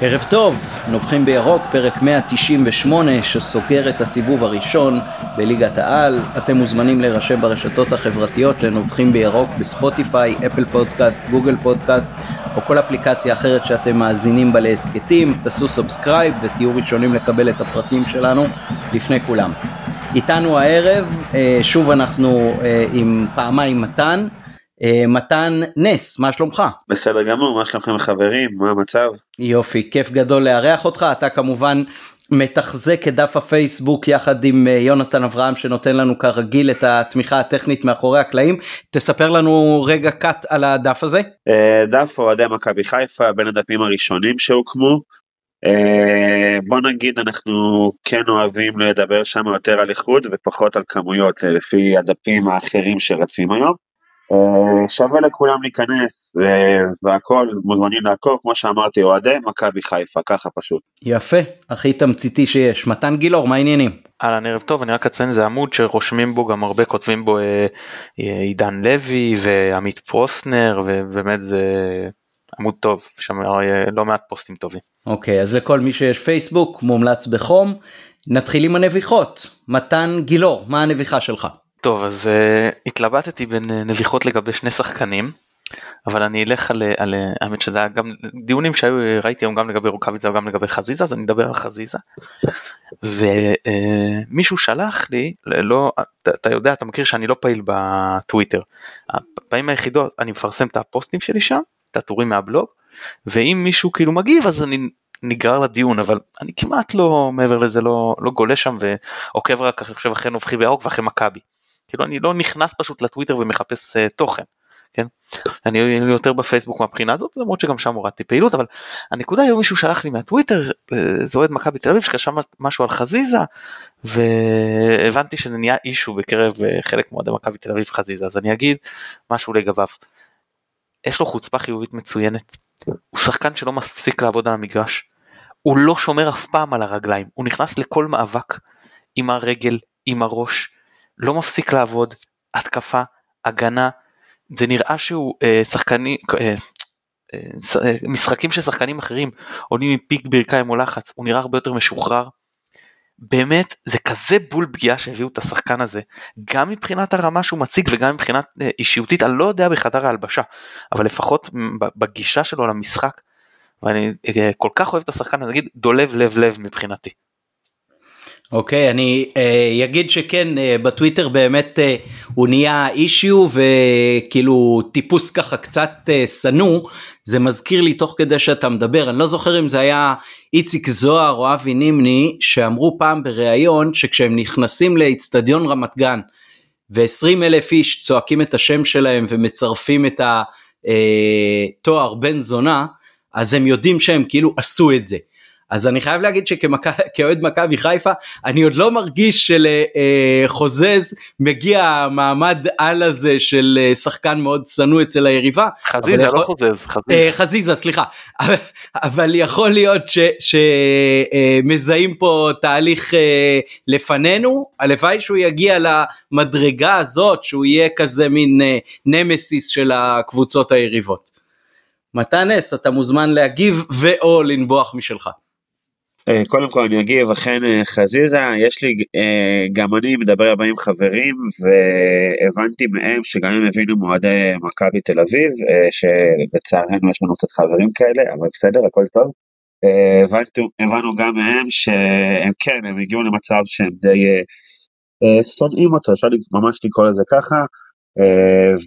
ערב טוב, נובחים בירוק, פרק 198 שסוגר את הסיבוב הראשון בליגת העל. אתם מוזמנים להירשם ברשתות החברתיות לנובחים בירוק בספוטיפיי, אפל פודקאסט, גוגל פודקאסט או כל אפליקציה אחרת שאתם מאזינים בה להסכתים. תעשו subscribe ותהיו ראשונים לקבל את הפרקים שלנו לפני כולם. איתנו הערב, אה, שוב אנחנו אה, עם פעמיים מתן. אה, מתן נס, מה שלומך? בסדר גמור, מה שלומכם חברים? מה המצב? יופי, כיף גדול לארח אותך, אתה כמובן מתחזק את דף הפייסבוק יחד עם אה, יונתן אברהם שנותן לנו כרגיל את התמיכה הטכנית מאחורי הקלעים. תספר לנו רגע קאט על הדף הזה. אה, דף אוהדי מכבי חיפה, בין הדפים הראשונים שהוקמו. בוא נגיד אנחנו כן אוהבים לדבר שם יותר על איכות ופחות על כמויות לפי הדפים האחרים שרצים היום. אה, שווה לכולם להיכנס והכל מוזמנים לעקוב כמו שאמרתי אוהדי מכבי חיפה ככה פשוט. יפה הכי תמציתי שיש מתן גילאור מה העניינים? אהלן ערב טוב אני רק אציין זה עמוד שרושמים בו גם הרבה כותבים בו אה, אה, עידן לוי ועמית פרוסנר ובאמת זה עמוד טוב שם לא מעט פוסטים טובים. אוקיי אז לכל מי שיש פייסבוק מומלץ בחום נתחיל עם הנביחות מתן גילאור מה הנביחה שלך? טוב אז uh, התלבטתי בין uh, נביחות לגבי שני שחקנים אבל אני אלך על, על האמת שזה היה גם דיונים שהיו ראיתי היום גם לגבי רוקאביצה וגם לגבי חזיזה אז אני אדבר על חזיזה. ומישהו uh, שלח לי לא אתה, יודע אתה מכיר שאני לא פעיל בטוויטר. הפעמים היחידות אני מפרסם את הפוסטים שלי שם את הטורים מהבלוג ואם מישהו כאילו מגיב אז אני נגרר לדיון אבל אני כמעט לא מעבר לזה לא לא גולש שם ועוקב רק עכשיו אחרי נובחי בירוק ואחרי מכבי. כאילו אני לא נכנס פשוט לטוויטר ומחפש uh, תוכן. כן? אני יותר בפייסבוק מהבחינה הזאת למרות שגם שם הורדתי פעילות אבל הנקודה היום מישהו שלח לי מהטוויטר אה, זה אוהד מכבי תל אביב שקשה משהו על חזיזה והבנתי שזה נהיה אישו בקרב אה, חלק מאוהדי מכבי תל אביב חזיזה אז אני אגיד משהו לגביו. יש לו חוצפה חיובית מצוינת הוא שחקן שלא מפסיק לעבוד על המגרש הוא לא שומר אף פעם על הרגליים הוא נכנס לכל מאבק עם הרגל עם הראש לא מפסיק לעבוד, התקפה, הגנה, זה נראה שהוא אה, שחקני, אה, אה, משחקים של שחקנים אחרים עולים עם פיק ברכיים או לחץ, הוא נראה הרבה יותר משוחרר. באמת זה כזה בול פגיעה שהביאו את השחקן הזה, גם מבחינת הרמה שהוא מציג וגם מבחינת אה, אישיותית, אני לא יודע בחדר ההלבשה, אבל לפחות בגישה שלו למשחק, ואני אה, כל כך אוהב את השחקן, אני אגיד דולב לב לב מבחינתי. אוקיי okay, אני uh, אגיד שכן uh, בטוויטר באמת uh, הוא נהיה אישיו וכאילו טיפוס ככה קצת uh, שנוא זה מזכיר לי תוך כדי שאתה מדבר אני לא זוכר אם זה היה איציק זוהר או אבי נימני שאמרו פעם בריאיון שכשהם נכנסים לאיצטדיון רמת גן ו-20 אלף איש צועקים את השם שלהם ומצרפים את התואר בן זונה אז הם יודעים שהם כאילו עשו את זה. אז אני חייב להגיד שכאוהד מכבי חיפה אני עוד לא מרגיש שלחוזז מגיע המעמד על הזה של אה, שחקן מאוד שנוא אצל היריבה. חזיזה יכול... לא חוזז. חזיזה. אה, חזיזה סליחה אבל, יכול להיות שמזהים פה תהליך אה, לפנינו הלוואי שהוא יגיע למדרגה הזאת שהוא יהיה כזה מין נמסיס של הקבוצות היריבות. מתן נס אתה מוזמן להגיב ואו לנבוח משלך. אה, קודם כל אני אגיב, אכן אה, חזיזה, יש לי, אה, גם אני מדבר הרבה עם חברים והבנתי מהם שגם הם הבינו מועדי מכבי תל אביב, שלצערנו יש לנו קצת חברים כאלה, אבל בסדר, הכל טוב. הבנתי, הבנו גם מהם שהם כן, הם הגיעו למצב שהם די שונאים אותו, אפשר ממש לקרוא לזה ככה,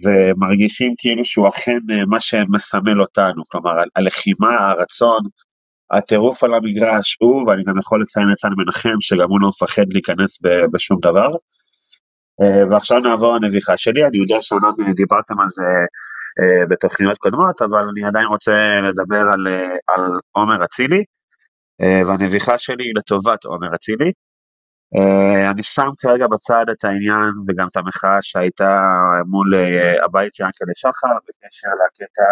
ומרגישים כאילו שהוא אכן מה שמסמל אותנו, כלומר הלחימה, הרצון, הטירוף על המגרש הוא, ואני גם יכול לציין את סן מנחם, שגם הוא לא מפחד להיכנס בשום דבר. אה, ועכשיו נעבור לנביחה שלי, אני יודע שאומנם דיברתם על זה אה, בתוכניות קודמות, אבל אני עדיין רוצה לדבר על, אה, על עומר אצילי, והנביחה שלי היא לטובת עומר אצילי. אני שם כרגע בצד את העניין וגם את המחאה שהייתה מול הבית של אנקלה שחר בקשר לקטע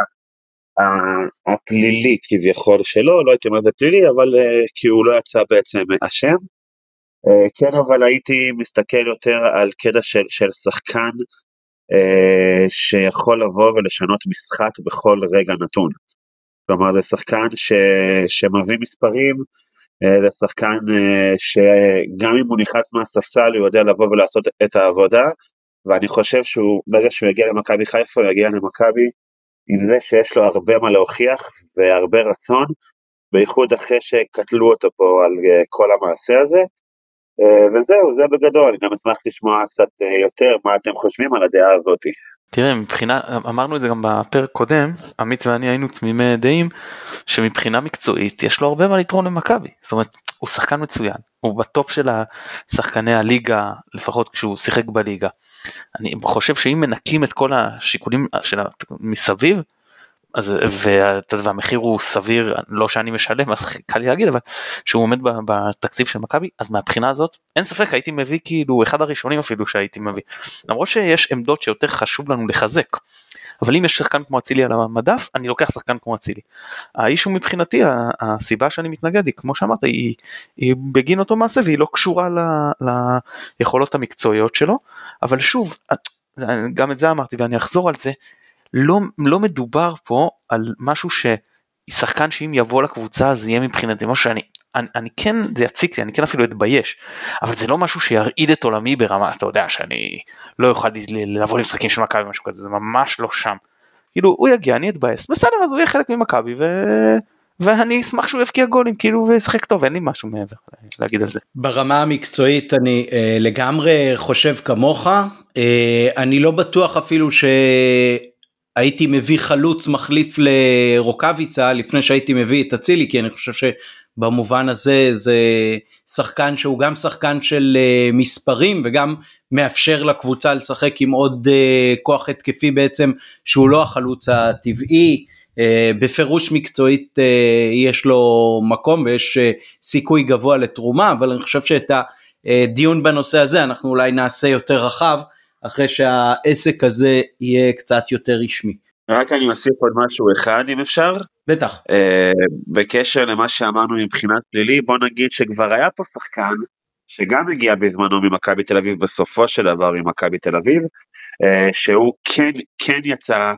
הפלילי כביכול שלו, לא הייתי אומר זה פלילי, אבל uh, כי הוא לא יצא בעצם אשם. Uh, כן, אבל הייתי מסתכל יותר על קטע של, של שחקן uh, שיכול לבוא ולשנות משחק בכל רגע נתון. כלומר זה שחקן ש, שמביא מספרים, אה, זה שחקן אה, שגם אם הוא נכנס מהספסל הוא יודע לבוא ולעשות את העבודה, ואני חושב שהוא, ברגע שהוא יגיע למכבי חיפה הוא יגיע למכבי עם זה שיש לו הרבה מה להוכיח והרבה רצון, בייחוד אחרי שקטלו אותו פה על אה, כל המעשה הזה. וזהו, זה בגדול, אני גם אשמח לשמוע קצת יותר מה אתם חושבים על הדעה הזאתי. תראה מבחינה אמרנו את זה גם בפרק קודם עמית ואני היינו תמימי דעים שמבחינה מקצועית יש לו הרבה מה לתרום למכבי זאת אומרת הוא שחקן מצוין הוא בטופ של שחקני הליגה לפחות כשהוא שיחק בליגה. אני חושב שאם מנקים את כל השיקולים של מסביב אז והמחיר הוא סביר לא שאני משלם אז קל לי להגיד אבל שהוא עומד בתקציב של מכבי אז מהבחינה הזאת אין ספק הייתי מביא כאילו אחד הראשונים אפילו שהייתי מביא למרות שיש עמדות שיותר חשוב לנו לחזק אבל אם יש שחקן כמו אצילי על המדף אני לוקח שחקן כמו אצילי. האיש הוא מבחינתי הסיבה שאני מתנגד היא כמו שאמרת היא, היא בגין אותו מעשה והיא לא קשורה ל, ליכולות המקצועיות שלו אבל שוב גם את זה אמרתי ואני אחזור על זה לא, לא מדובר פה על משהו ששחקן שאם יבוא לקבוצה אז יהיה מבחינתי משהו שאני אני, אני כן זה יציק לי אני כן אפילו אתבייש אבל זה לא משהו שירעיד את עולמי ברמה אתה יודע שאני לא אוכל לבוא למשחקים של מכבי משהו כזה זה ממש לא שם. כאילו הוא יגיע אני אתבאס בסדר אז הוא יהיה חלק ממכבי ו... ואני אשמח שהוא יבקיע גולים כאילו וישחק טוב אין לי משהו מעבר להגיד על זה. ברמה המקצועית אני אה, לגמרי חושב כמוך אה, אני לא בטוח אפילו ש... הייתי מביא חלוץ מחליף לרוקאביצה לפני שהייתי מביא את אצילי כי אני חושב שבמובן הזה זה שחקן שהוא גם שחקן של uh, מספרים וגם מאפשר לקבוצה לשחק עם עוד uh, כוח התקפי בעצם שהוא לא החלוץ הטבעי. Uh, בפירוש מקצועית יש לו מקום ויש סיכוי גבוה לתרומה אבל אני חושב שאת הדיון בנושא הזה אנחנו אולי נעשה יותר רחב אחרי שהעסק הזה יהיה קצת יותר רשמי. רק אני אוסיף עוד משהו אחד אם אפשר. בטח. Uh, בקשר למה שאמרנו מבחינת פלילי בוא נגיד שכבר היה פה שחקן שגם הגיע בזמנו ממכבי תל אביב בסופו של דבר ממכבי תל אביב uh, שהוא כן כן יצא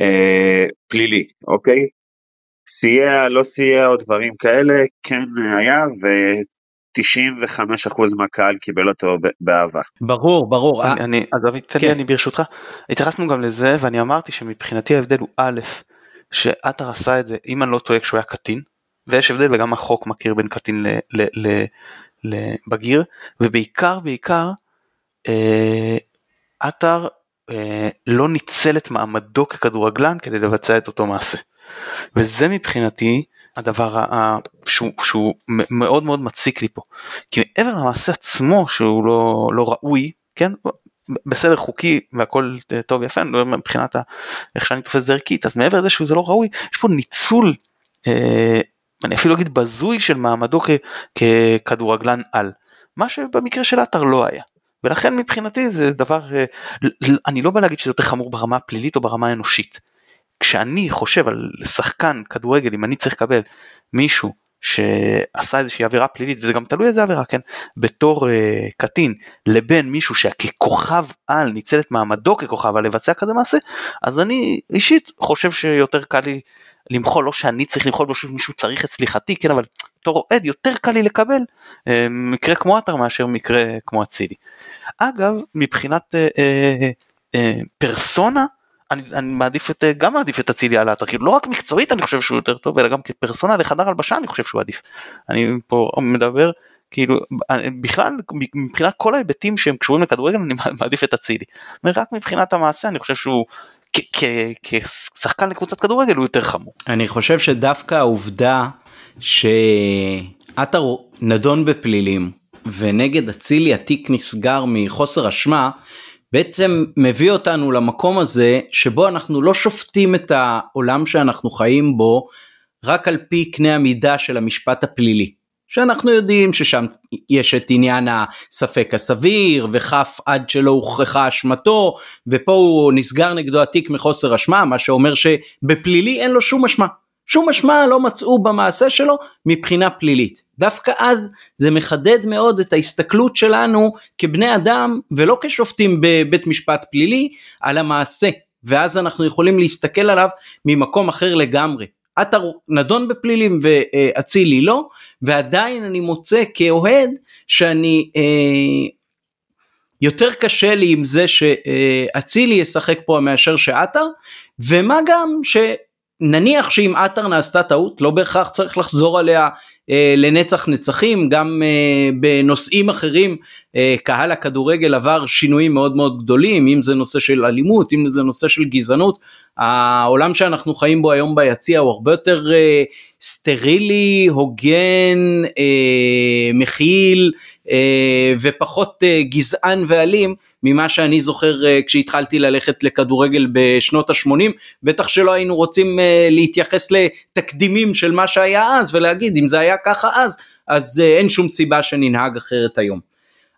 uh, פלילי אוקיי סייע לא סייע או דברים כאלה כן היה 95% מהקהל קיבל אותו באהבה. ברור ברור. אני, אני אז אבי תן לי כן. אני ברשותך התייחסנו גם לזה ואני אמרתי שמבחינתי ההבדל הוא א' שעטר עשה את זה אם אני לא טועה כשהוא היה קטין ויש הבדל וגם החוק מכיר בין קטין לבגיר ובעיקר בעיקר אה, עטר אה, לא ניצל את מעמדו ככדורגלן כדי לבצע את אותו מעשה. וזה מבחינתי הדבר שהוא, שהוא מאוד מאוד מציק לי פה. כי מעבר למעשה עצמו שהוא לא, לא ראוי, כן, בסדר חוקי והכל טוב יפה, אני לא יודע מבחינת איך שאני תופס את זה ערכית, אז מעבר לזה שזה לא ראוי, יש פה ניצול, אה, אני אפילו אגיד בזוי של מעמדו כ, ככדורגלן על, מה שבמקרה של עטר לא היה. ולכן מבחינתי זה דבר, אה, אני לא בא להגיד שזה יותר חמור ברמה הפלילית או ברמה האנושית. כשאני חושב על שחקן כדורגל, אם אני צריך לקבל מישהו שעשה איזושהי עבירה פלילית, וזה גם תלוי איזה עבירה, כן, בתור uh, קטין, לבין מישהו שככוכב על ניצל את מעמדו ככוכב על לבצע כזה מעשה, אז אני אישית חושב שיותר קל לי למחול, לא שאני צריך למחול, לא שמישהו צריך את סליחתי, כן, אבל בתור אוהד יותר קל לי לקבל uh, מקרה כמו עטר מאשר מקרה כמו אצילי. אגב, מבחינת uh, uh, uh, פרסונה, אני, אני מעדיף את, גם מעדיף את אצילי על האתר, כאילו לא רק מקצועית אני חושב שהוא יותר טוב, אלא גם כפרסונה לחדר הלבשה אני חושב שהוא עדיף. אני פה מדבר כאילו בכלל מבחינת כל ההיבטים שהם קשורים לכדורגל אני מעדיף את אצילי. רק מבחינת המעשה אני חושב שהוא כשחקן לקבוצת כדורגל הוא יותר חמור. אני חושב שדווקא העובדה שעטר נדון בפלילים ונגד אצילי התיק נסגר מחוסר אשמה בעצם מביא אותנו למקום הזה שבו אנחנו לא שופטים את העולם שאנחנו חיים בו רק על פי קנה המידה של המשפט הפלילי. שאנחנו יודעים ששם יש את עניין הספק הסביר וכף עד שלא הוכחה אשמתו ופה הוא נסגר נגדו התיק מחוסר אשמה מה שאומר שבפלילי אין לו שום אשמה. שום אשמה לא מצאו במעשה שלו מבחינה פלילית. דווקא אז זה מחדד מאוד את ההסתכלות שלנו כבני אדם ולא כשופטים בבית משפט פלילי על המעשה ואז אנחנו יכולים להסתכל עליו ממקום אחר לגמרי. עטר נדון בפלילים ואצילי לא, ועדיין אני מוצא כאוהד שאני אה, יותר קשה לי עם זה שאצילי ישחק פה מאשר שעטר, ומה גם ש... נניח שאם עטר נעשתה טעות לא בהכרח צריך לחזור עליה אה, לנצח נצחים גם אה, בנושאים אחרים אה, קהל הכדורגל עבר שינויים מאוד מאוד גדולים אם זה נושא של אלימות אם זה נושא של גזענות העולם שאנחנו חיים בו היום ביציע הוא הרבה יותר אה, סטרילי הוגן אה, מכיל אה, ופחות אה, גזען ואלים ממה שאני זוכר אה, כשהתחלתי ללכת לכדורגל בשנות ה-80 בטח שלא היינו רוצים אה, להתייחס לתקדימים של מה שהיה אז ולהגיד אם זה היה ככה אז אז אה, אין שום סיבה שננהג אחרת היום.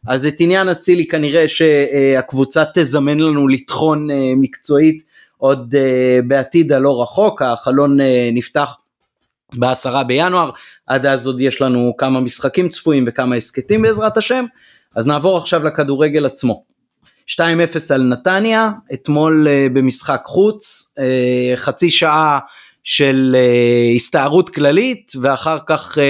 אז את עניין אצילי כנראה שהקבוצה תזמן לנו לטחון אה, מקצועית עוד אה, בעתיד הלא רחוק החלון אה, נפתח בעשרה בינואר עד אז עוד יש לנו כמה משחקים צפויים וכמה הסכתים בעזרת השם אז נעבור עכשיו לכדורגל עצמו. 2-0 על נתניה אתמול uh, במשחק חוץ חצי שעה של uh, הסתערות כללית ואחר כך uh,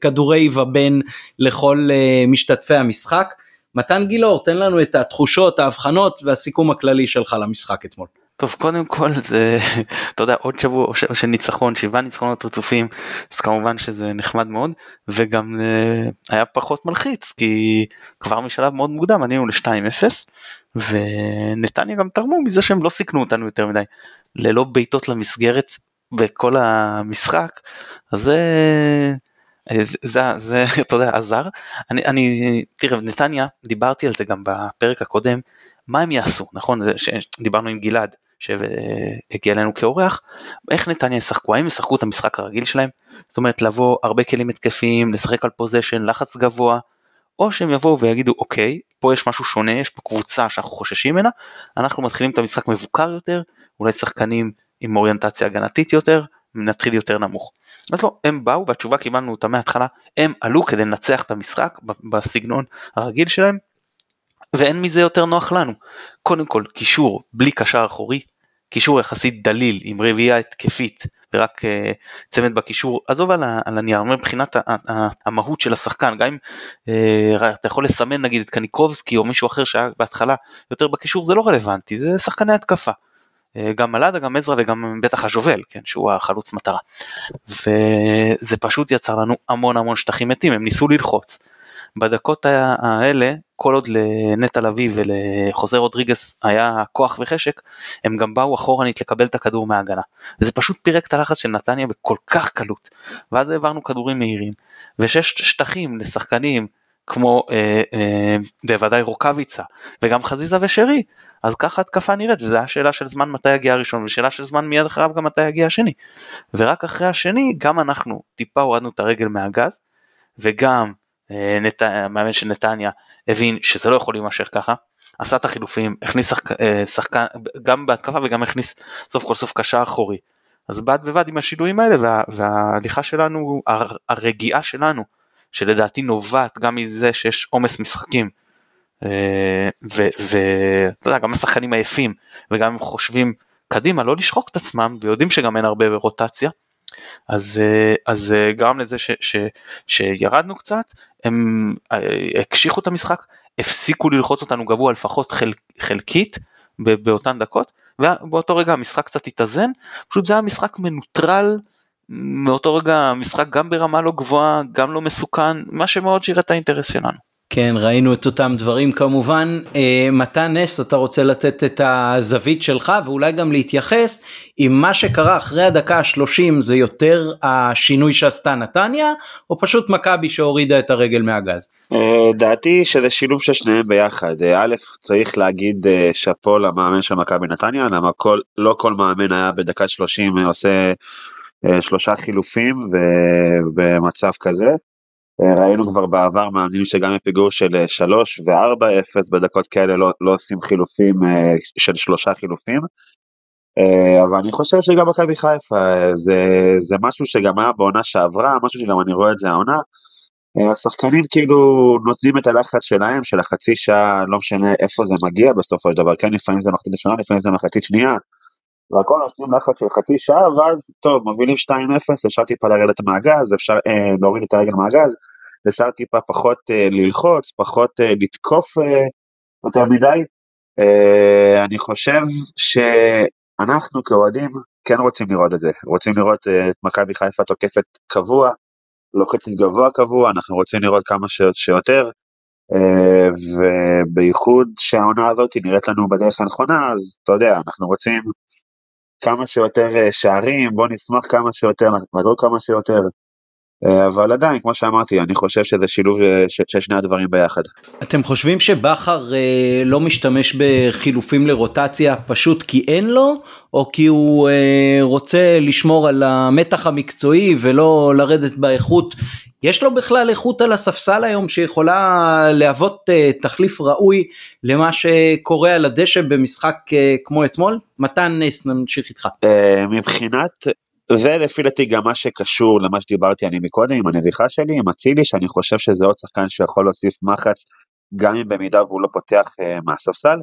כדורי ובן לכל uh, משתתפי המשחק. מתן גילאור תן לנו את התחושות ההבחנות והסיכום הכללי שלך למשחק אתמול. טוב קודם כל זה אתה יודע עוד שבוע של ניצחון שבעה ניצחונות רצופים אז כמובן שזה נחמד מאוד וגם uh, היה פחות מלחיץ כי כבר משלב מאוד מוקדם ענינו ל-2-0 ונתניה גם תרמו מזה שהם לא סיכנו אותנו יותר מדי. ללא בעיטות למסגרת בכל המשחק אז זה זה, זה אתה יודע עזר. אני, אני תראה נתניה דיברתי על זה גם בפרק הקודם מה הם יעשו נכון? דיברנו עם גלעד שהגיע אלינו כאורח, איך נתניה ישחקו, האם ישחקו את המשחק הרגיל שלהם, זאת אומרת לבוא הרבה כלים התקפיים, לשחק על פוזיישן, לחץ גבוה, או שהם יבואו ויגידו אוקיי, פה יש משהו שונה, יש פה קבוצה שאנחנו חוששים ממנה, אנחנו מתחילים את המשחק מבוקר יותר, אולי שחקנים עם אוריינטציה הגנתית יותר, נתחיל יותר נמוך. אז לא, הם באו והתשובה קיבלנו אותה מההתחלה, הם עלו כדי לנצח את המשחק בסגנון הרגיל שלהם, ואין מזה יותר נוח לנו. קודם כל קישור בלי קשר אחורי, קישור יחסית דליל עם רביעייה התקפית ורק uh, צמד בקישור, עזוב על, על הנייר, מבחינת המהות של השחקן, גם אם uh, אתה יכול לסמן נגיד את קניקובסקי או מישהו אחר שהיה בהתחלה יותר בקישור זה לא רלוונטי, זה שחקני התקפה. Uh, גם מלאדה, גם עזרא וגם בטח הז'ובל, כן, שהוא החלוץ מטרה. וזה פשוט יצר לנו המון המון שטחים מתים, הם ניסו ללחוץ. בדקות האלה, כל עוד לנטע לביא ולחוזה רודריגס היה כוח וחשק, הם גם באו אחורנית לקבל את הכדור מההגנה. וזה פשוט פירק את הלחץ של נתניה בכל כך קלות. ואז העברנו כדורים מהירים, ושש שטחים לשחקנים כמו אה, אה, בוודאי רוקאביצה, וגם חזיזה ושרי, אז ככה התקפה נראית, וזו השאלה של זמן מתי יגיע הראשון, ושאלה של זמן מיד אחריו גם מתי יגיע השני. ורק אחרי השני, גם אנחנו טיפה הורדנו את הרגל מהגז, וגם אה. המאמן של נתניה הבין שזה לא יכול להימשך ככה, עשה את החילופים, הכניס שחק... אה, שחקן, גם בהתקפה וגם הכניס סוף כל סוף קשר אחורי. אז בד בבד עם השינויים האלה וה... וההליכה שלנו, הר... הרגיעה שלנו, שלדעתי נובעת גם מזה שיש עומס משחקים, אה, ואתה יודע, גם השחקנים עייפים, וגם הם חושבים קדימה לא לשחוק את עצמם, ויודעים שגם אין הרבה רוטציה, אז, אה, אז אה, גרם לזה ש, ש, שירדנו קצת, הם אה, הקשיחו את המשחק, הפסיקו ללחוץ אותנו גבוה לפחות חל, חלקית באותן דקות, ובאותו רגע המשחק קצת התאזן, פשוט זה היה משחק מנוטרל, מאותו רגע המשחק גם ברמה לא גבוהה, גם לא מסוכן, מה שמאוד שירת האינטרס שלנו. כן ראינו את אותם דברים כמובן אה, מתן נס אתה רוצה לתת את הזווית שלך ואולי גם להתייחס אם מה שקרה אחרי הדקה השלושים זה יותר השינוי שעשתה נתניה או פשוט מכבי שהורידה את הרגל מהגז. אה, דעתי שזה שילוב של שניהם ביחד אה, א' צריך להגיד שאפו למאמן של מכבי נתניה למה כל לא כל מאמן היה בדקה שלושים עושה שלושה חילופים במצב כזה. אה, ראינו כבר בעבר מאמינים שגם בפיגור של 3 אה, ו-4-0 בדקות כאלה לא, לא עושים חילופים אה, של שלושה חילופים. אבל אני חושב שגם מכבי חיפה זה, זה משהו שגם היה בעונה שעברה, משהו שגם אני רואה את זה העונה. השחקנים כאילו נותנים את הלחץ שלהם של החצי שעה, לא משנה איפה זה מגיע בסופו של דבר, כן לפעמים זה מחצית ראשונה, לפעמים זה מחצית שנייה. והכל נותנים לחץ של חצי שעה, ואז טוב, מובילים 2-0, אפשר טיפה לרדת מהגז, אפשר אה, להוריד את הרגל מהגז, אפשר טיפה פחות אה, ללחוץ, פחות אה, לתקוף אה, יותר מדי. אני חושב שאנחנו כאוהדים כן רוצים לראות את זה, רוצים לראות את מכבי חיפה תוקפת קבוע, לוחצת גבוה קבוע, אנחנו רוצים לראות כמה שיותר, אה, ובייחוד שהעונה הזאת נראית לנו בדרך הנכונה, אז אתה יודע, אנחנו רוצים כמה שיותר שערים, בוא נשמח כמה שיותר, נגור כמה שיותר. אה, אבל עדיין, כמו שאמרתי, אני חושב שזה שילוב של שני הדברים ביחד. אתם חושבים שבכר לא משתמש בחילופים לרוטציה פשוט כי אין לו, או כי הוא רוצה לשמור על המתח המקצועי ולא לרדת באיכות יש לו בכלל איכות על הספסל היום שיכולה להוות uh, תחליף ראוי למה שקורה על הדשא במשחק uh, כמו אתמול? מתן נס נמשיך איתך. Uh, מבחינת זה לפי דעתי גם מה שקשור למה שדיברתי אני מקודם עם הנביכה שלי עם אצילי שאני חושב שזה עוד שחקן שיכול להוסיף מחץ גם אם במידה והוא לא פותח uh, מהספסל.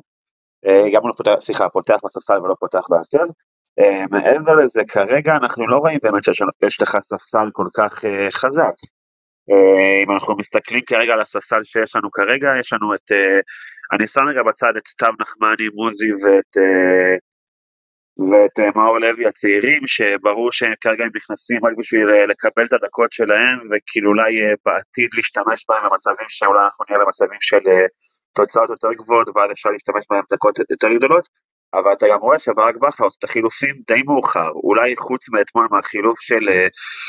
Uh, גם הוא לא פותח, סליחה, פותח בספסל ולא פותח בהרכב. Uh, מעבר לזה כרגע אנחנו לא רואים באמת שיש לך ספסל כל כך uh, חזק. אם אנחנו מסתכלים כרגע על הספסל שיש לנו כרגע, יש לנו את, אני שם רגע בצד את סתיו נחמני, מוזי ואת, ואת מאור לוי הצעירים, שברור שהם כרגע נכנסים רק בשביל לקבל את הדקות שלהם, וכאילו אולי בעתיד להשתמש בהם במצבים שאולי אנחנו נהיה במצבים של תוצאות יותר גבוהות, ואז אפשר להשתמש בהם דקות יותר גדולות. אבל אתה גם רואה שברק בכר עושה את החילופים די מאוחר, אולי חוץ מאתמול מהחילוף של, אה,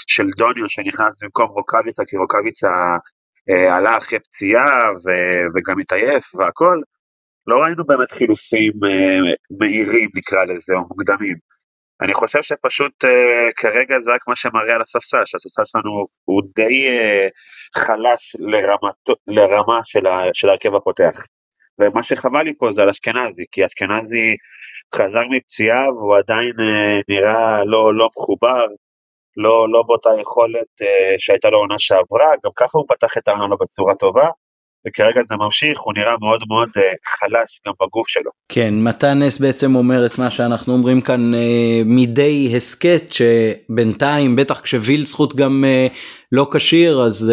של דוניו שנכנס במקום רוקאביצה, כי רוקאביצה אה, עלה אחרי פציעה ו, וגם התעייף והכל, לא ראינו באמת חילופים אה, מהירים נקרא לזה, או מוקדמים. אני חושב שפשוט אה, כרגע זה רק מה שמראה על הספסל, שהספסל שלנו הוא די אה, חלש לרמת, לרמה של ההרכב הפותח. ומה שחבל לי פה זה על אשכנזי, כי אשכנזי חזר מפציעה והוא עדיין אה, נראה לא, לא מחובר, לא, לא באותה יכולת אה, שהייתה לו עונה שעברה, גם ככה הוא פתח את העונה בצורה טובה, וכרגע זה ממשיך, הוא נראה מאוד מאוד uh, חלש גם בגוף שלו. כן, מתן נס בעצם אומר את מה שאנחנו אומרים כאן uh, מדי הסכת, שבינתיים, בטח כשווילצחוט גם uh, לא כשיר, אז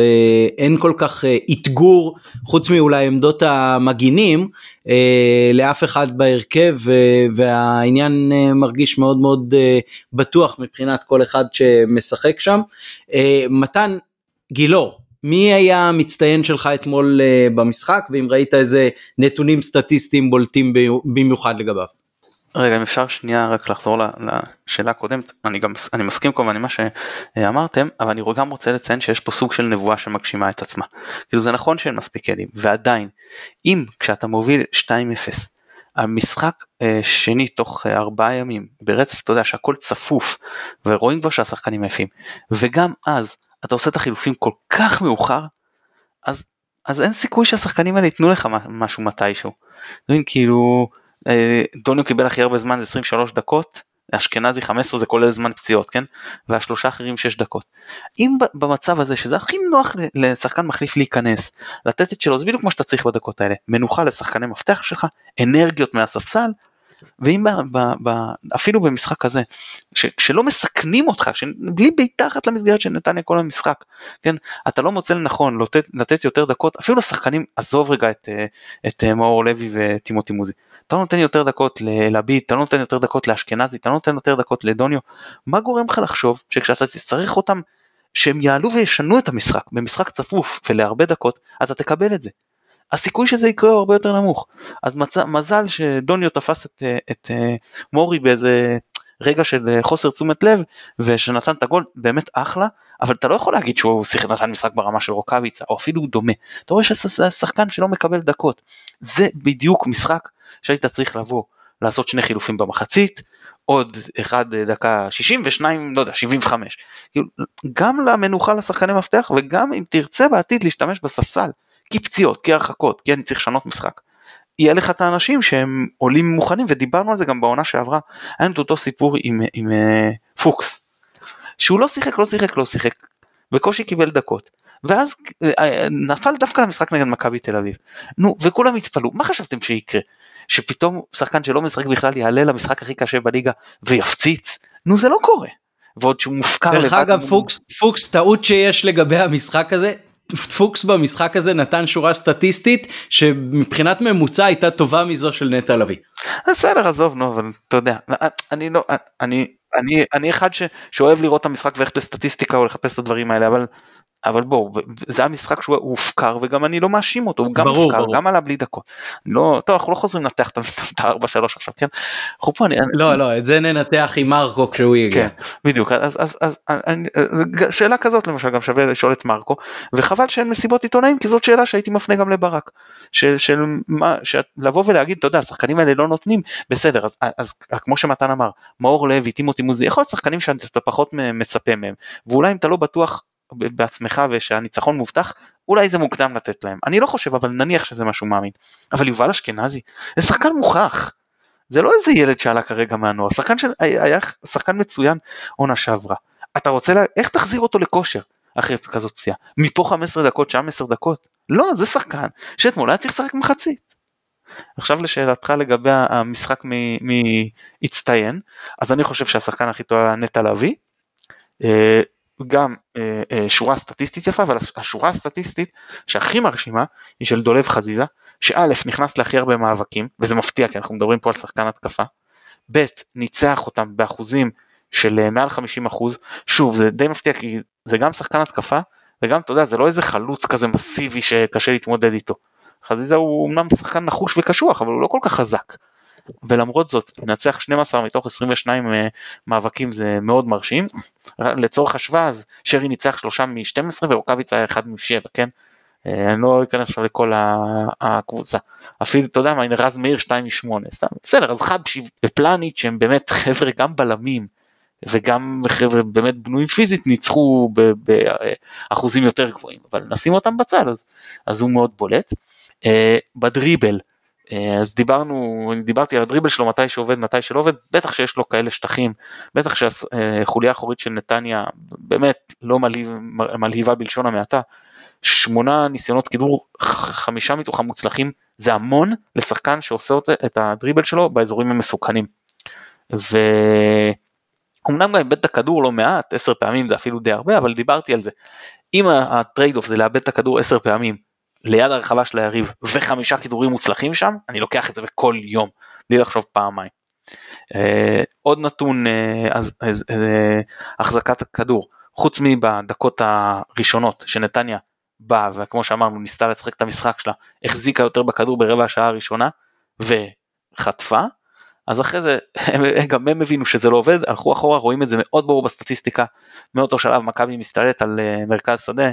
אין כל כך אתגור, חוץ מאולי עמדות המגינים, לאף אחד בהרכב, והעניין מרגיש מאוד מאוד בטוח מבחינת כל אחד שמשחק שם. מתן, גילאור, מי היה המצטיין שלך אתמול uh, במשחק ואם ראית איזה נתונים סטטיסטיים בולטים במיוחד לגביו. רגע אם אפשר שנייה רק לחזור לשאלה הקודמת אני גם אני מסכים כמובן עם מה שאמרתם אבל אני גם רוצה לציין שיש פה סוג של נבואה שמגשימה את עצמה. כאילו זה נכון שאין מספיק כלים ועדיין אם כשאתה מוביל 2-0 המשחק אה, שני תוך אה, ארבעה ימים ברצף אתה יודע שהכל צפוף ורואים כבר שהשחקנים עייפים וגם אז אתה עושה את החילופים כל כך מאוחר, אז, אז אין סיכוי שהשחקנים האלה ייתנו לך משהו מתישהו. כאילו, אה, דוניו קיבל הכי הרבה זמן זה 23 דקות, אשכנזי 15 זה כולל זמן פציעות, כן? והשלושה אחרים 6 דקות. אם במצב הזה, שזה הכי נוח לשחקן מחליף להיכנס, לתת את שלו, זה בדיוק כמו שאתה צריך בדקות האלה. מנוחה לשחקני מפתח שלך, אנרגיות מהספסל, ואם ב, ב, ב, אפילו במשחק כזה, ש, שלא מסכנים אותך, בלי בעיטה אחת למסגרת של נתניה כל המשחק, כן, אתה לא מוצא לנכון לתת, לתת יותר דקות, אפילו לשחקנים, עזוב רגע את, את מאור לוי וטימותי מוזי, אתה לא נותן יותר דקות לביט, אתה לא נותן יותר דקות לאשכנזי, אתה לא נותן יותר דקות לדוניו, מה גורם לך לחשוב שכשאתה תצטרך אותם שהם יעלו וישנו את המשחק במשחק צפוף ולהרבה דקות, אתה תקבל את זה. הסיכוי שזה יקרה הוא הרבה יותר נמוך. אז מצ... מזל שדוניו תפס את, את אה, מורי באיזה רגע של אה, חוסר תשומת לב ושנתן את הגול באמת אחלה אבל אתה לא יכול להגיד שהוא שיחק נתן משחק ברמה של רוקאביצה או אפילו דומה. אתה רואה שזה שחקן שלא מקבל דקות. זה בדיוק משחק שהיית צריך לבוא לעשות שני חילופים במחצית עוד אחד אה, דקה 60 ושניים לא יודע 75 כאילו, גם למנוחה לשחקני מפתח וגם אם תרצה בעתיד להשתמש בספסל כי פציעות, כי הרחקות, כי אני צריך לשנות משחק. יהיה לך את האנשים שהם עולים מוכנים ודיברנו על זה גם בעונה שעברה, היה לנו את אותו סיפור עם, עם, uh, פוקס, שהוא לא שיחק, לא שיחק, לא שיחק, בקושי קיבל דקות, ואז uh, נפל דווקא המשחק נגד מכבי תל אביב, נו וכולם התפלאו, מה חשבתם שיקרה? שפתאום שחקן שלא משחק בכלל יעלה למשחק הכי קשה בליגה ויפציץ, נו זה לא קורה. ועוד שהוא מופקר דרך אגב פוקס, פוקס טעות שיש לגבי המשחק הזה פוקס במשחק הזה נתן שורה סטטיסטית שמבחינת ממוצע הייתה טובה מזו של נטע לביא. בסדר עזוב נו אבל אתה יודע אני לא אני אני אני אחד שאוהב לראות את המשחק וללכת לסטטיסטיקה או לחפש את הדברים האלה אבל אבל בואו זה המשחק שהוא הופקר וגם אני לא מאשים אותו הוא גם ברור, הופקר ברור. גם עלה בלי דקות. לא טוב אנחנו לא חוזרים לנתח את ה-4-3 עכשיו כן. אנחנו פה אני, לא לא את זה ננתח עם מרקו כשהוא יגיע. כן, בדיוק אז אז אז אני, שאלה כזאת למשל גם שווה לשאול את מרקו וחבל שאין מסיבות עיתונאים כי זאת שאלה שהייתי מפנה גם לברק. של, של מה לבוא ולהגיד אתה יודע השחקנים האלה לא נותנים בסדר אז, אז כמו שמתן אמר מאור לוי טימותי מוזי יכול להיות שחקנים שאתה פחות מצפה מהם ואולי אם אתה לא בטוח בעצמך ושהניצחון מובטח, אולי זה מוקדם לתת להם. אני לא חושב, אבל נניח שזה משהו מאמין. אבל יובל אשכנזי, זה שחקן מוכח. זה לא איזה ילד שעלה כרגע מהנוער, שחקן של, היה שחקן מצוין עונה שעברה. אתה רוצה, לה, איך תחזיר אותו לכושר אחרי כזאת פציעה? מפה 15 דקות, שם 10 דקות? לא, זה שחקן שאתמול היה צריך לשחק מחצית. עכשיו לשאלתך לגבי המשחק מהצטיין, אז אני חושב שהשחקן הכי טוב היה נטע לביא. גם אה, אה, שורה סטטיסטית יפה, אבל השורה הסטטיסטית שהכי מרשימה היא של דולב חזיזה, שא' נכנס להכי הרבה מאבקים, וזה מפתיע כי אנחנו מדברים פה על שחקן התקפה, ב' ניצח אותם באחוזים של אה, מעל 50 אחוז, שוב זה די מפתיע כי זה גם שחקן התקפה, וגם אתה יודע זה לא איזה חלוץ כזה מסיבי שקשה להתמודד איתו. חזיזה הוא אמנם שחקן נחוש וקשוח אבל הוא לא כל כך חזק. ולמרות זאת לנצח 12 מתוך 22 אה, מאבקים זה מאוד מרשים. לצורך השוואה אז שרי ניצח שלושה מ-12 ורוקאביץ היה אחד מ-7 כן. אה, אני לא אכנס עכשיו לכל הקבוצה אפילו אתה יודע מה הנה רז מאיר 2 מ-8 סתם בסדר אז חבשי ופלניץ' שהם באמת חבר'ה גם בלמים וגם חבר'ה באמת בנויים פיזית ניצחו באחוזים יותר גבוהים אבל נשים אותם בצד אז, אז הוא מאוד בולט. אה, בדריבל אז דיברנו, דיברתי על הדריבל שלו מתי שעובד מתי שלא עובד, בטח שיש לו כאלה שטחים, בטח שהחוליה האחורית של נתניה באמת לא מלהיב, מלהיבה בלשון המעטה, שמונה ניסיונות כידור, חמישה מתוכם מוצלחים, זה המון לשחקן שעושה את הדריבל שלו באזורים המסוכנים. ואומנם גם איבד את הכדור לא מעט, עשר פעמים זה אפילו די הרבה, אבל דיברתי על זה. אם ה trade-off זה לאבד את הכדור עשר פעמים ליד הרחבה של היריב וחמישה כדרורים מוצלחים שם, אני לוקח את זה בכל יום, בלי לחשוב פעמיים. אה, עוד נתון, אה, אז, אז, אה, החזקת הכדור, חוץ מהדקות הראשונות שנתניה באה וכמו שאמרנו ניסתה לשחק את המשחק שלה, החזיקה יותר בכדור ברבע השעה הראשונה וחטפה, אז אחרי זה הם, גם הם הבינו שזה לא עובד, הלכו אחורה, רואים את זה מאוד ברור בסטטיסטיקה, מאותו שלב מכבי מסתלט על uh, מרכז שדה,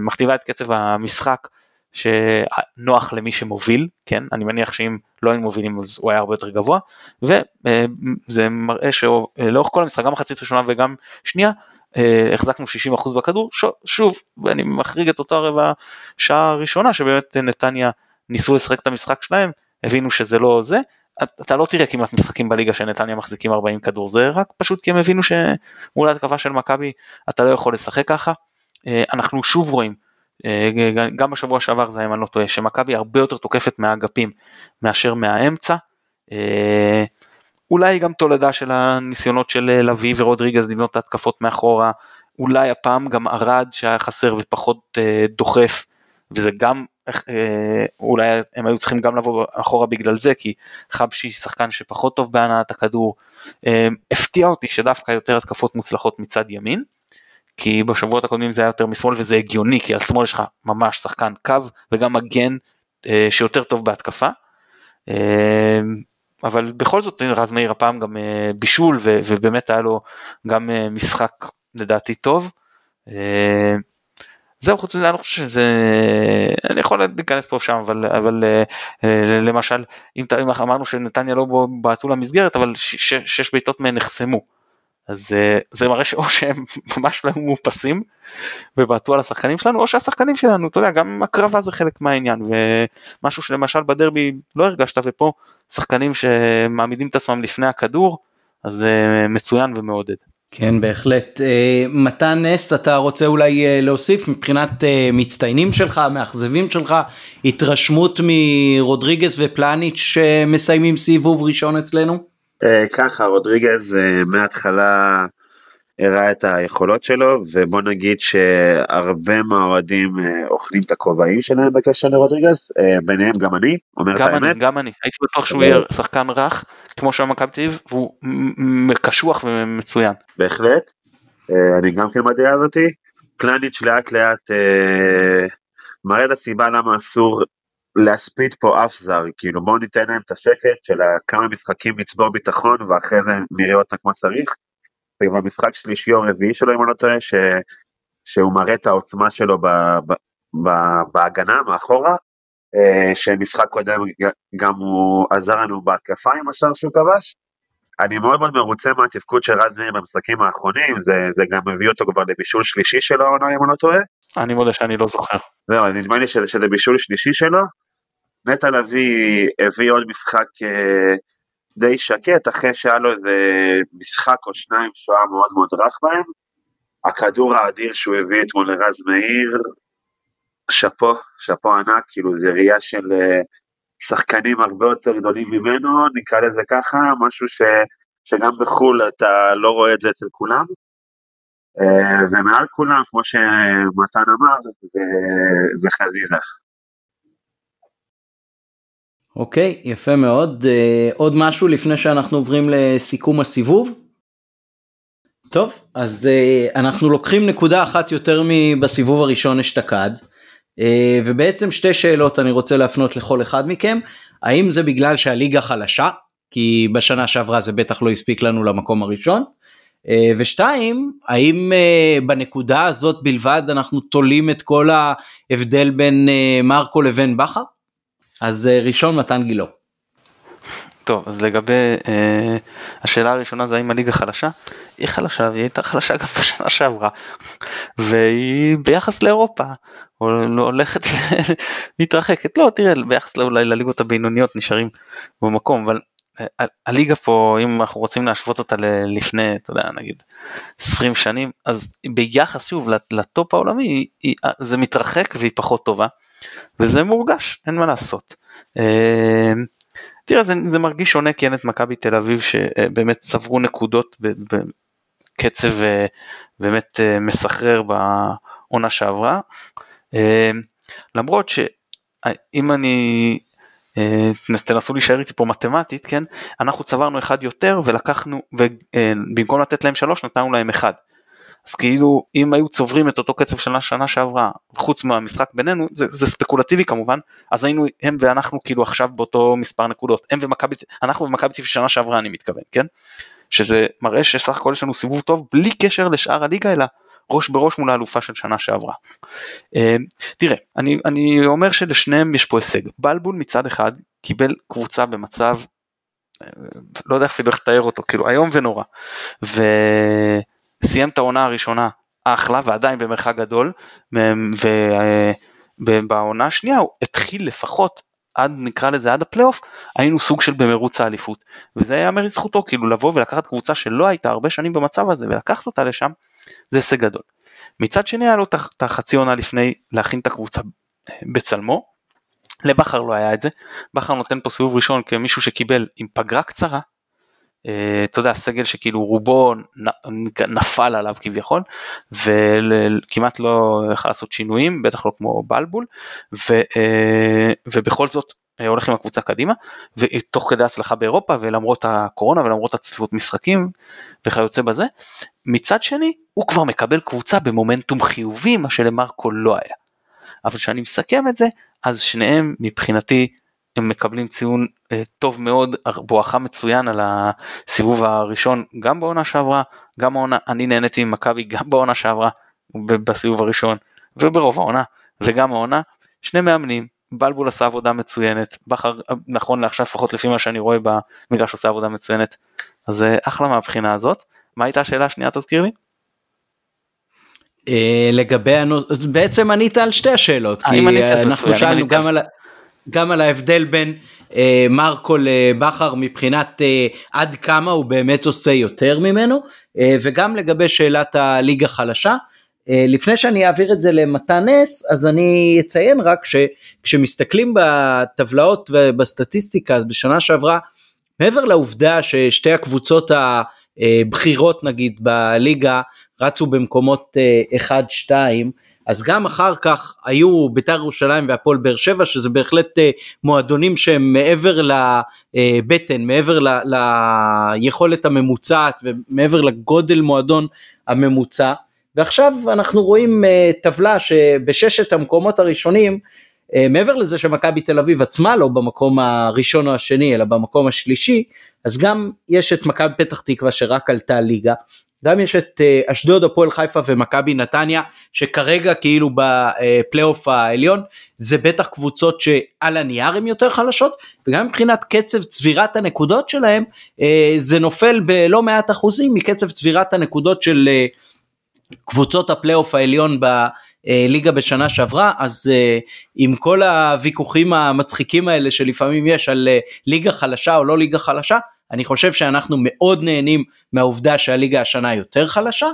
מכתיבה את קצב המשחק שנוח למי שמוביל, כן, אני מניח שאם לא היינו מובילים אז הוא היה הרבה יותר גבוה, וזה מראה שלאורך כל המשחק, גם מחצית ראשונה וגם שנייה, אה, החזקנו 60% בכדור, שוב, ואני מחריג את אותו הרבע שעה הראשונה שבאמת נתניה ניסו לשחק את המשחק שלהם, הבינו שזה לא זה, אתה לא תראה כמעט משחקים בליגה שנתניה מחזיקים 40 כדור, זה רק פשוט כי הם הבינו שמול התקפה של מכבי אתה לא יכול לשחק ככה. אה, אנחנו שוב רואים, אה, גם בשבוע שעבר זה אם אני לא טועה, שמכבי הרבה יותר תוקפת מהאגפים מאשר מהאמצע. אה, אולי גם תולדה של הניסיונות של לביא ורודריגז לבנות את ההתקפות מאחורה, אולי הפעם גם ארד שהיה חסר ופחות דוחף, וזה גם, אולי הם היו צריכים גם לבוא אחורה בגלל זה, כי חבשי שחקן שפחות טוב בהנעת הכדור, הפתיע אותי שדווקא יותר התקפות מוצלחות מצד ימין. כי בשבועות הקודמים זה היה יותר משמאל וזה הגיוני כי על שמאל יש לך ממש שחקן קו וגם מגן אה, שיותר טוב בהתקפה. אה, אבל בכל זאת רז מאיר הפעם גם אה, בישול ו, ובאמת היה לו גם אה, משחק לדעתי טוב. אה, זהו חוץ מזה אני חושב שזה אני יכול להיכנס פה ושם אבל אבל אה, אה, למשל אם, אם אמרנו שנתניה לא בעטו למסגרת אבל שש בעיטות מהן נחסמו אז אה, זה מראה שאו שהם ממש לא מאופסים ובעטו על השחקנים שלנו או שהשחקנים שלנו אתה יודע גם הקרבה זה חלק מהעניין ומשהו שלמשל בדרבי לא הרגשת ופה שחקנים שמעמידים את עצמם לפני הכדור אז זה מצוין ומעודד. כן בהחלט. אה, מתן נס אתה רוצה אולי אה, להוסיף מבחינת אה, מצטיינים שלך, מאכזבים שלך, התרשמות מרודריגז ופלניץ' שמסיימים סיבוב ראשון אצלנו? ככה רודריגז מההתחלה הראה את היכולות שלו ובוא נגיד שהרבה מהאוהדים אוכלים את הכובעים שלהם בקשר לרודריגז, ביניהם גם אני, אומר את האמת. גם אני, גם אני, הייתי בטוח שהוא יהיה שחקן רך. כמו שהיה מכבי תל אביב והוא קשוח ומצוין. בהחלט, אה, אני גם כן בדעה הזאתי. פלניץ' לאט לאט אה, מראה לסיבה למה אסור להספיד פה אף זר, כאילו בואו ניתן להם את השקט של כמה משחקים לצבור ביטחון ואחרי זה נראה אותם כמו שצריך. ובמשחק שלישי או רביעי שלו אם אני לא טועה, ש... שהוא מראה את העוצמה שלו ב... ב... ב... בהגנה מאחורה, אה, שמשחק קודם גם הוא עזר לנו בהתקפה עם השער שהוא כבש. אני מאוד מאוד מרוצה מהתפקוד של רז מאיר במשחקים האחרונים, זה, זה גם מביא אותו כבר לבישול שלישי שלו העונה אם אני לא טועה. אני מודה שאני לא זוכר. זהו, נדמה לי שזה, שזה בישול שלישי שלו. נטע לביא הביא עוד משחק אה, די שקט, אחרי שהיה לו איזה משחק או שניים שהוא היה מאוד מאוד רך בהם. הכדור האדיר שהוא הביא אתמול לרז מאיר, שאפו, שאפו ענק, כאילו זה ראייה של אה, שחקנים הרבה יותר גדולים ממנו, נקרא לזה ככה, משהו ש, שגם בחו"ל אתה לא רואה את זה אצל כולם. אה, ומעל כולם, כמו שמתן אמר, זה, זה חזיזה. אוקיי, okay, יפה מאוד. Uh, עוד משהו לפני שאנחנו עוברים לסיכום הסיבוב? טוב, אז uh, אנחנו לוקחים נקודה אחת יותר מבסיבוב הראשון אשתקד. אה, ובעצם שתי שאלות אני רוצה להפנות לכל אחד מכם האם זה בגלל שהליגה חלשה כי בשנה שעברה זה בטח לא הספיק לנו למקום הראשון אה, ושתיים האם אה, בנקודה הזאת בלבד אנחנו תולים את כל ההבדל בין מרקו לבין בכר אז ראשון מתן גילו. טוב אז לגבי אה, השאלה הראשונה זה האם הליגה חלשה? היא חלשה והיא הייתה חלשה גם בשנה שעברה. והיא ביחס לאירופה הולכת מתרחקת. לא תראה ביחס אולי לליגות הבינוניות נשארים במקום אבל אה, הליגה פה אם אנחנו רוצים להשוות אותה לפני אתה יודע נגיד 20 שנים אז ביחס שוב לטופ העולמי היא, זה מתרחק והיא פחות טובה וזה מורגש אין מה לעשות. אה, תראה זה, זה מרגיש שונה כי אין את מכבי תל אביב שבאמת צברו נקודות בקצב אה, באמת אה, מסחרר בעונה שעברה. אה, למרות שאם אני תנסו להישאר איתי פה מתמטית כן אנחנו צברנו אחד יותר ולקחנו ובמקום לתת להם שלוש נתנו להם אחד. אז כאילו אם היו צוברים את אותו קצב של השנה שעברה חוץ מהמשחק בינינו זה, זה ספקולטיבי כמובן אז היינו הם ואנחנו כאילו עכשיו באותו מספר נקודות הם ומכבי אנחנו ומכבי תל שנה שעברה אני מתכוון כן שזה מראה שסך הכל יש לנו סיבוב טוב בלי קשר לשאר הליגה אלא ראש בראש מול האלופה של שנה שעברה. אה, תראה אני, אני אומר שלשניהם יש פה הישג בלבול מצד אחד קיבל קבוצה במצב אה, לא יודע אפילו איך לתאר אותו כאילו איום ונורא. ו... סיים את העונה הראשונה אחלה ועדיין במרחק גדול ובעונה השנייה הוא התחיל לפחות עד נקרא לזה עד הפלייאוף היינו סוג של במרוץ האליפות. וזה יאמר לזכותו כאילו לבוא ולקחת קבוצה שלא הייתה הרבה שנים במצב הזה ולקחת אותה לשם זה הישג גדול. מצד שני היה לו את החצי עונה לפני להכין את הקבוצה אה, בצלמו. לבכר לא היה את זה. בכר נותן פה סיבוב ראשון כמישהו שקיבל עם פגרה קצרה אה, אתה יודע, סגל שכאילו רובו נפל עליו כביכול, וכמעט לא יכול לעשות שינויים, בטח לא כמו בלבול, ו, אה, ובכל זאת אה, הולך עם הקבוצה קדימה, ותוך כדי הצלחה באירופה, ולמרות הקורונה ולמרות הצפיפות משחקים וכיוצא בזה, מצד שני הוא כבר מקבל קבוצה במומנטום חיובי, מה שלמרקו לא היה. אבל כשאני מסכם את זה, אז שניהם מבחינתי הם מקבלים ציון אה, טוב מאוד, בואכה מצוין על הסיבוב הראשון גם בעונה שעברה, גם העונה, אני נהניתי ממכבי גם בעונה שעברה, בסיבוב הראשון וברוב העונה, וגם העונה, שני מאמנים, בלבול עשה עבודה מצוינת, בכר נכון לעכשיו לפחות לפי מה שאני רואה במגרש עושה עבודה מצוינת, אז אה, אחלה מהבחינה הזאת. מה הייתה השאלה השנייה תזכיר לי? לגבי הנושא, בעצם ענית על שתי השאלות, כי אנחנו שאלנו גם על... גם על ההבדל בין אה, מרקו לבכר מבחינת אה, עד כמה הוא באמת עושה יותר ממנו, אה, וגם לגבי שאלת הליגה חלשה. אה, לפני שאני אעביר את זה למתן נס, אז אני אציין רק שכשמסתכלים בטבלאות ובסטטיסטיקה, אז בשנה שעברה, מעבר לעובדה ששתי הקבוצות הבכירות נגיד בליגה רצו במקומות 1-2, אה, אז גם אחר כך היו בית"ר ירושלים והפועל באר שבע שזה בהחלט אה, מועדונים שהם מעבר לבטן, מעבר ל, ליכולת הממוצעת ומעבר לגודל מועדון הממוצע. ועכשיו אנחנו רואים אה, טבלה שבששת המקומות הראשונים אה, מעבר לזה שמכבי תל אביב עצמה לא במקום הראשון או השני אלא במקום השלישי אז גם יש את מכבי פתח תקווה שרק עלתה ליגה גם יש את אה, אשדוד, הפועל חיפה ומכבי נתניה שכרגע כאילו בפלייאוף העליון זה בטח קבוצות שעל הנייר הן יותר חלשות וגם מבחינת קצב צבירת הנקודות שלהם אה, זה נופל בלא מעט אחוזים מקצב צבירת הנקודות של אה, קבוצות הפלייאוף העליון בליגה בשנה שעברה. אז עם כל הוויכוחים המצחיקים האלה שלפעמים יש על ליגה חלשה או לא ליגה חלשה אני חושב שאנחנו מאוד נהנים מהעובדה שהליגה השנה יותר חלשה,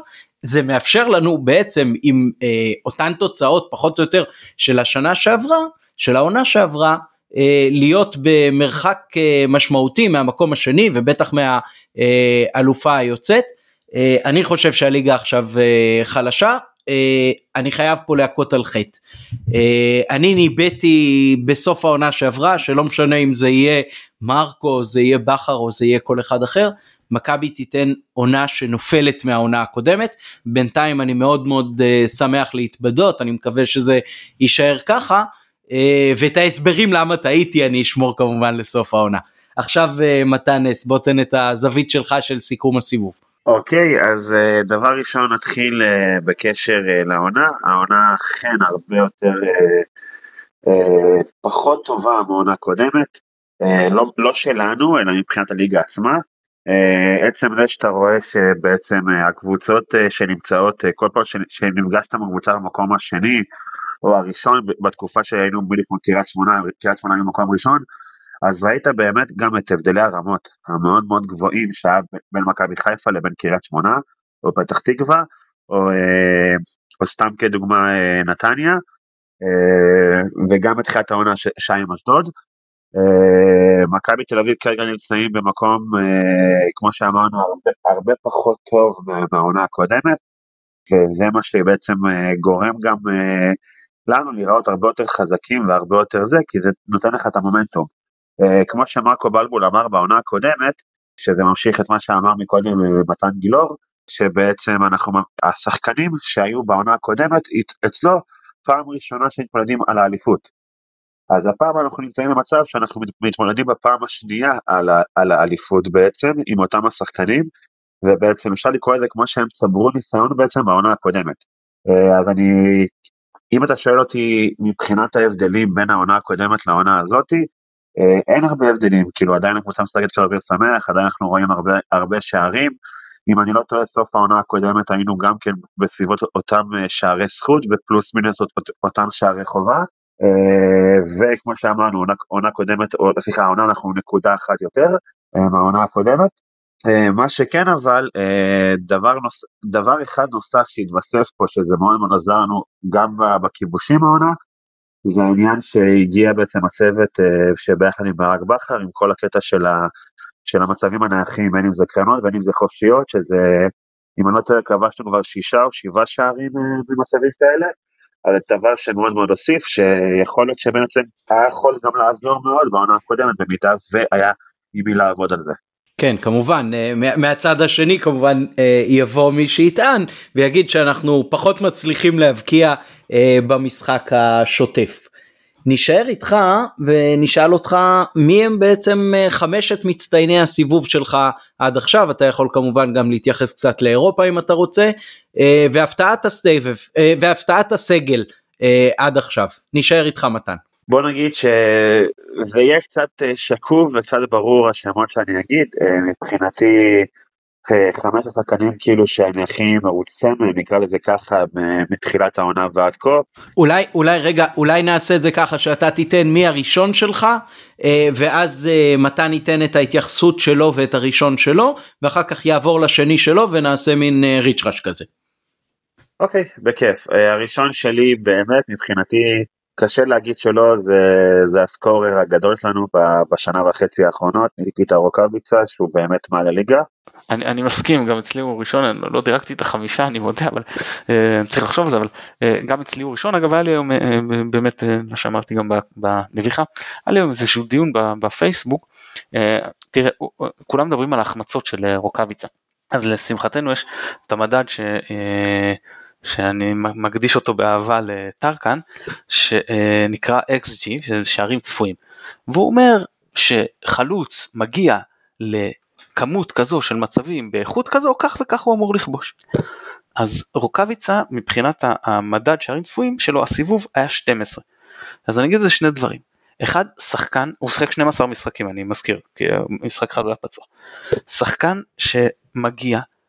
זה מאפשר לנו בעצם עם אה, אותן תוצאות פחות או יותר של השנה שעברה, של העונה שעברה, אה, להיות במרחק אה, משמעותי מהמקום השני ובטח מהאלופה אה, היוצאת. אה, אני חושב שהליגה עכשיו אה, חלשה, אני חייב פה להכות על חטא. אה, אני ניבאתי בסוף העונה שעברה שלא משנה אם זה יהיה מרקו זה יהיה בכר או זה יהיה כל אחד אחר מכבי תיתן עונה שנופלת מהעונה הקודמת בינתיים אני מאוד מאוד uh, שמח להתבדות אני מקווה שזה יישאר ככה uh, ואת ההסברים למה טעיתי אני אשמור כמובן לסוף העונה. עכשיו uh, מתן נס בוא תן את הזווית שלך של סיכום הסיבוב. אוקיי, אז uh, דבר ראשון נתחיל uh, בקשר uh, לעונה, העונה אכן הרבה יותר פחות טובה מעונה קודמת, לא, לא שלנו, אלא מבחינת הליגה עצמה. עצם זה שאתה רואה שבעצם הקבוצות שנמצאות, כל פעם שנפגשת עם הקבוצה במקום השני, או הראשון בתקופה שהיינו בדיוק כמו קריית שמונה, קריית שמונה במקום ראשון, אז ראית באמת גם את הבדלי הרמות המאוד מאוד גבוהים שהיה בין מכבי חיפה לבין קריית שמונה או פתח תקווה או, אה, או סתם כדוגמה אה, נתניה אה, וגם את תחילת העונה שי עם אשדוד. מכבי תל אביב כרגע נמצאים במקום כמו שאמרנו הרבה, הרבה פחות טוב מהעונה הקודמת וזה מה שבעצם גורם גם לנו לראות הרבה יותר חזקים והרבה יותר זה כי זה נותן לך את המומנטום. אה, כמו שמרקו בלבול אמר בעונה הקודמת, שזה ממשיך את מה שאמר מקודם אה, מתן גילאור, שבעצם אנחנו, השחקנים שהיו בעונה הקודמת אצלו פעם ראשונה שמתמודדים על האליפות. אז הפעם אנחנו נמצאים במצב שאנחנו מתמודדים בפעם השנייה על, על האליפות בעצם עם אותם השחקנים ובעצם אפשר לקרוא לזה כמו שהם צברו ניסיון בעצם בעונה הקודמת. אה, אז אני, אם אתה שואל אותי מבחינת ההבדלים בין העונה הקודמת לעונה הזאתי, אין הרבה הבדלים, כאילו עדיין הקבוצה משחקת כדורגל שמח, עדיין אנחנו רואים הרבה, הרבה שערים. אם אני לא טועה, סוף העונה הקודמת היינו גם כן בסביבות אותם אה, שערי זכות ופלוס מינוס אותם שערי חובה. אה, וכמו שאמרנו, עונה, עונה קודמת, או סליחה, העונה אנחנו נקודה אחת יותר מהעונה הקודמת. מה שכן אבל, דבר, נוס, דבר אחד נוסף שהתווסף פה, שזה מאוד מאוד עזר לנו גם בכיבושים העונה, זה העניין שהגיע בעצם הצוות אה, שביחד עם ברק בכר, עם כל הקטע של, ה, של המצבים הנייחים, בין אם זה קרנות, בין אם זה חופשיות, שזה, אם אני לא טועה, כבשנו כבר שישה או שבעה שערים אה, במצבים כאלה, אז זה דבר שמאוד מאוד הוסיף, שיכול להיות שבעצם היה יכול גם לעזור מאוד בעונה הקודמת, במידה והיה עם מי לעבוד על זה. כן כמובן אה, מהצד השני כמובן אה, יבוא מי שיטען ויגיד שאנחנו פחות מצליחים להבקיע אה, במשחק השוטף. נשאר איתך ונשאל אותך מי הם בעצם חמשת מצטייני הסיבוב שלך עד עכשיו אתה יכול כמובן גם להתייחס קצת לאירופה אם אתה רוצה והפתעת הסבב והפתעת הסגל עד עכשיו נשאר איתך מתן. בוא נגיד שזה יהיה קצת אה, שקוף וקצת ברור השמות שאני אגיד, אה, מבחינתי חמש השחקנים כאילו שאני הכי מרוצה מהם, נקרא לזה ככה, מתחילת העונה ועד כה. אולי, אולי רגע, אולי נעשה את זה ככה שאתה תיתן מי הראשון שלך, ואז מתן ייתן את ההתייחסות שלו ואת הראשון שלו, ואחר כך יעבור לשני שלו ונעשה מין ריצ'רש כזה. אוקיי, בכיף. הראשון שלי באמת מבחינתי קשה להגיד שלא, זה, זה הסקורר הגדול שלנו בשנה וחצי האחרונות, ניקיטה רוקאביצה, שהוא באמת מעל הליגה. אני, אני מסכים, גם אצלי הוא ראשון, אני לא דירקתי את החמישה, אני מודה, אבל אה, צריך לחשוב על זה, אבל אה, גם אצלי הוא ראשון, אגב היה לי היום, אה, באמת, אה, מה שאמרתי גם בנביחה, היה לי היום איזשהו דיון בפייסבוק, אה, תראה, כולם מדברים על ההחמצות של אה, רוקאביצה, אז לשמחתנו יש את המדד ש... אה, שאני מקדיש אותו באהבה לטרקן, שנקרא XG, שזה שערים צפויים. והוא אומר שחלוץ מגיע לכמות כזו של מצבים באיכות כזו, כך וכך הוא אמור לכבוש. אז רוקאביצה מבחינת המדד שערים צפויים שלו הסיבוב היה 12. אז אני אגיד את זה שני דברים. אחד, שחקן, הוא שיחק 12 משחקים אני מזכיר, כי משחק אחד הוא היה פצוע. שחקן שמגיע ל-12,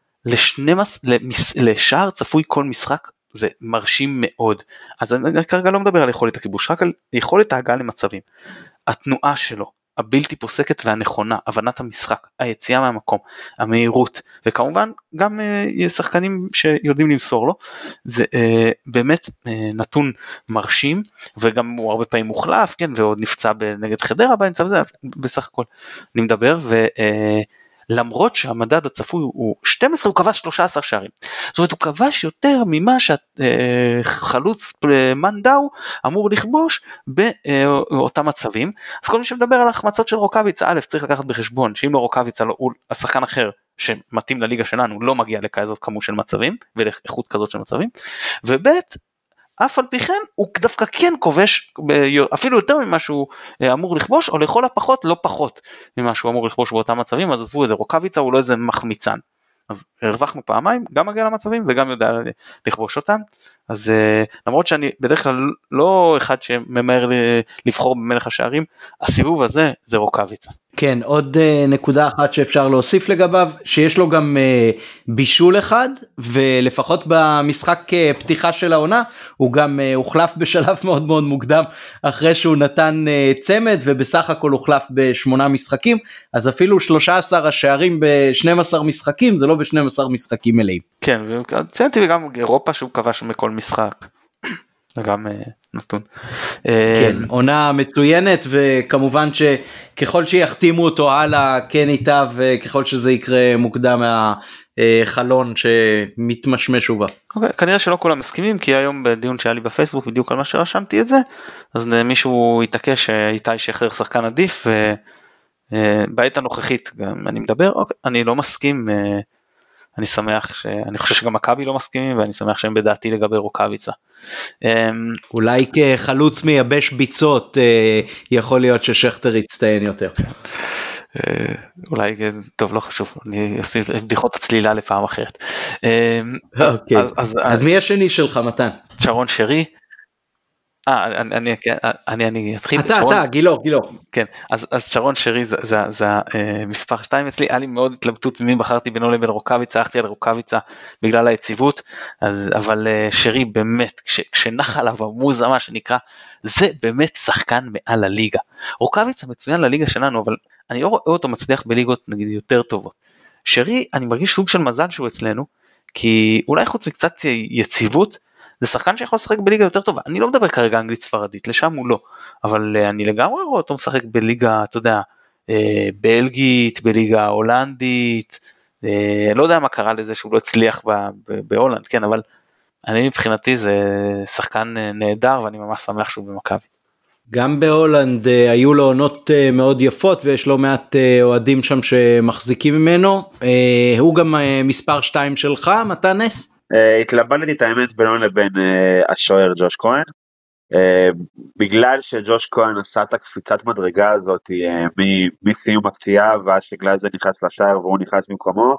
לשער צפוי כל משחק זה מרשים מאוד. אז אני כרגע לא מדבר על יכולת הכיבוש, רק על יכולת ההגעה למצבים. התנועה שלו, הבלתי פוסקת והנכונה, הבנת המשחק, היציאה מהמקום, המהירות, וכמובן גם uh, שחקנים שיודעים למסור לו, זה uh, באמת uh, נתון מרשים, וגם הוא הרבה פעמים מוחלף, כן, ועוד נפצע נגד חדרה באמצע, בסך הכל אני מדבר, ו... Uh, למרות שהמדד הצפוי הוא 12 הוא כבש 13 שערים. זאת אומרת הוא כבש יותר ממה שהחלוץ מנדאו אמור לכבוש באותם מצבים. אז כל מי שמדבר על החמצות של רוקאביצה א' צריך לקחת בחשבון שאם לא רוקאביצה הוא השחקן אחר שמתאים לליגה שלנו לא מגיע לכזאת כמות של מצבים ולאיכות כזאת של מצבים וב' אף על פי כן הוא דווקא כן כובש אפילו יותר ממה שהוא אה, אמור לכבוש או לכל הפחות לא פחות ממה שהוא אמור לכבוש באותם מצבים אז עזבו איזה רוקאביצה הוא לא איזה מחמיצן. אז הרווחנו פעמיים גם מגיע למצבים וגם יודע לכבוש אותם אז אה, למרות שאני בדרך כלל לא אחד שממהר לבחור במלך השערים הסיבוב הזה זה רוקאביצה. כן עוד uh, נקודה אחת שאפשר להוסיף לגביו שיש לו גם uh, בישול אחד ולפחות במשחק פתיחה של העונה הוא גם הוחלף בשלב מאוד מאוד מוקדם אחרי שהוא נתן צמד ובסך הכל הוחלף בשמונה משחקים אז אפילו 13 השערים ב-12 משחקים זה לא ב-12 משחקים מלאים. כן וציינתי גם אירופה שהוא כבש מכל משחק. זה גם uh, נתון. כן, uh, עונה מצוינת וכמובן שככל שיחתימו אותו הלאה כן ייטב וככל שזה יקרה מוקדם מהחלון שמתמשמש ובא. Okay, אוקיי, כנראה שלא כולם מסכימים כי היום בדיון שהיה לי בפייסבוק בדיוק על מה שרשמתי את זה אז מישהו התעקש שאיתי שחרר שחקן עדיף ובעת הנוכחית גם אני מדבר okay, אני לא מסכים. אני שמח שאני חושב שגם מכבי לא מסכימים ואני שמח שהם בדעתי לגבי רוקאביצה. אמ, אולי כחלוץ מייבש ביצות אה, יכול להיות ששכטר יצטיין יותר. אה, אולי טוב לא חשוב אני אוסיף בדיחות הצלילה לפעם אחרת. אמ, אוקיי. אז מי השני שלך מתן? שרון שרי אה, אני, אני, אני, אני אתחיל. אתה, שרון, אתה, גילו, גילו. כן, אז, אז שרון שרי זה, זה, זה המספר אה, 2 אצלי, היה לי מאוד התלבטות ממי בחרתי בינו לבין רוקאביצה, הלכתי על רוקאביצה בגלל היציבות, אז, אבל אה, שרי באמת, כש, כשנח עליו המוזה מה שנקרא, זה באמת שחקן מעל הליגה. רוקאביצה מצוין לליגה שלנו, אבל אני לא רואה אותו מצליח בליגות נגיד יותר טובות. שרי, אני מרגיש סוג של מזל שהוא אצלנו, כי אולי חוץ מקצת יציבות, זה שחקן שיכול לשחק בליגה יותר טובה, אני לא מדבר כרגע אנגלית ספרדית, לשם הוא לא, אבל אה, אני לגמרי רואה אותו משחק בליגה, אתה יודע, אה, בלגית, בליגה הולנדית, אה, לא יודע מה קרה לזה שהוא לא הצליח בהולנד, כן, אבל אני מבחינתי זה שחקן נהדר ואני ממש שמח שהוא במכבי. גם בהולנד אה, היו לו עונות אה, מאוד יפות ויש לא מעט אה, אוהדים שם שמחזיקים ממנו. הוא גם מספר 2 שלך, מתן נס? אה, התלבטתי את האמת בינו לבין אה, השוער ג'וש כהן. אה, בגלל שג'וש כהן עשה את הקפיצת מדרגה הזאת מסיום הפציעה ועד שגלייזר נכנס לשער והוא נכנס במקומו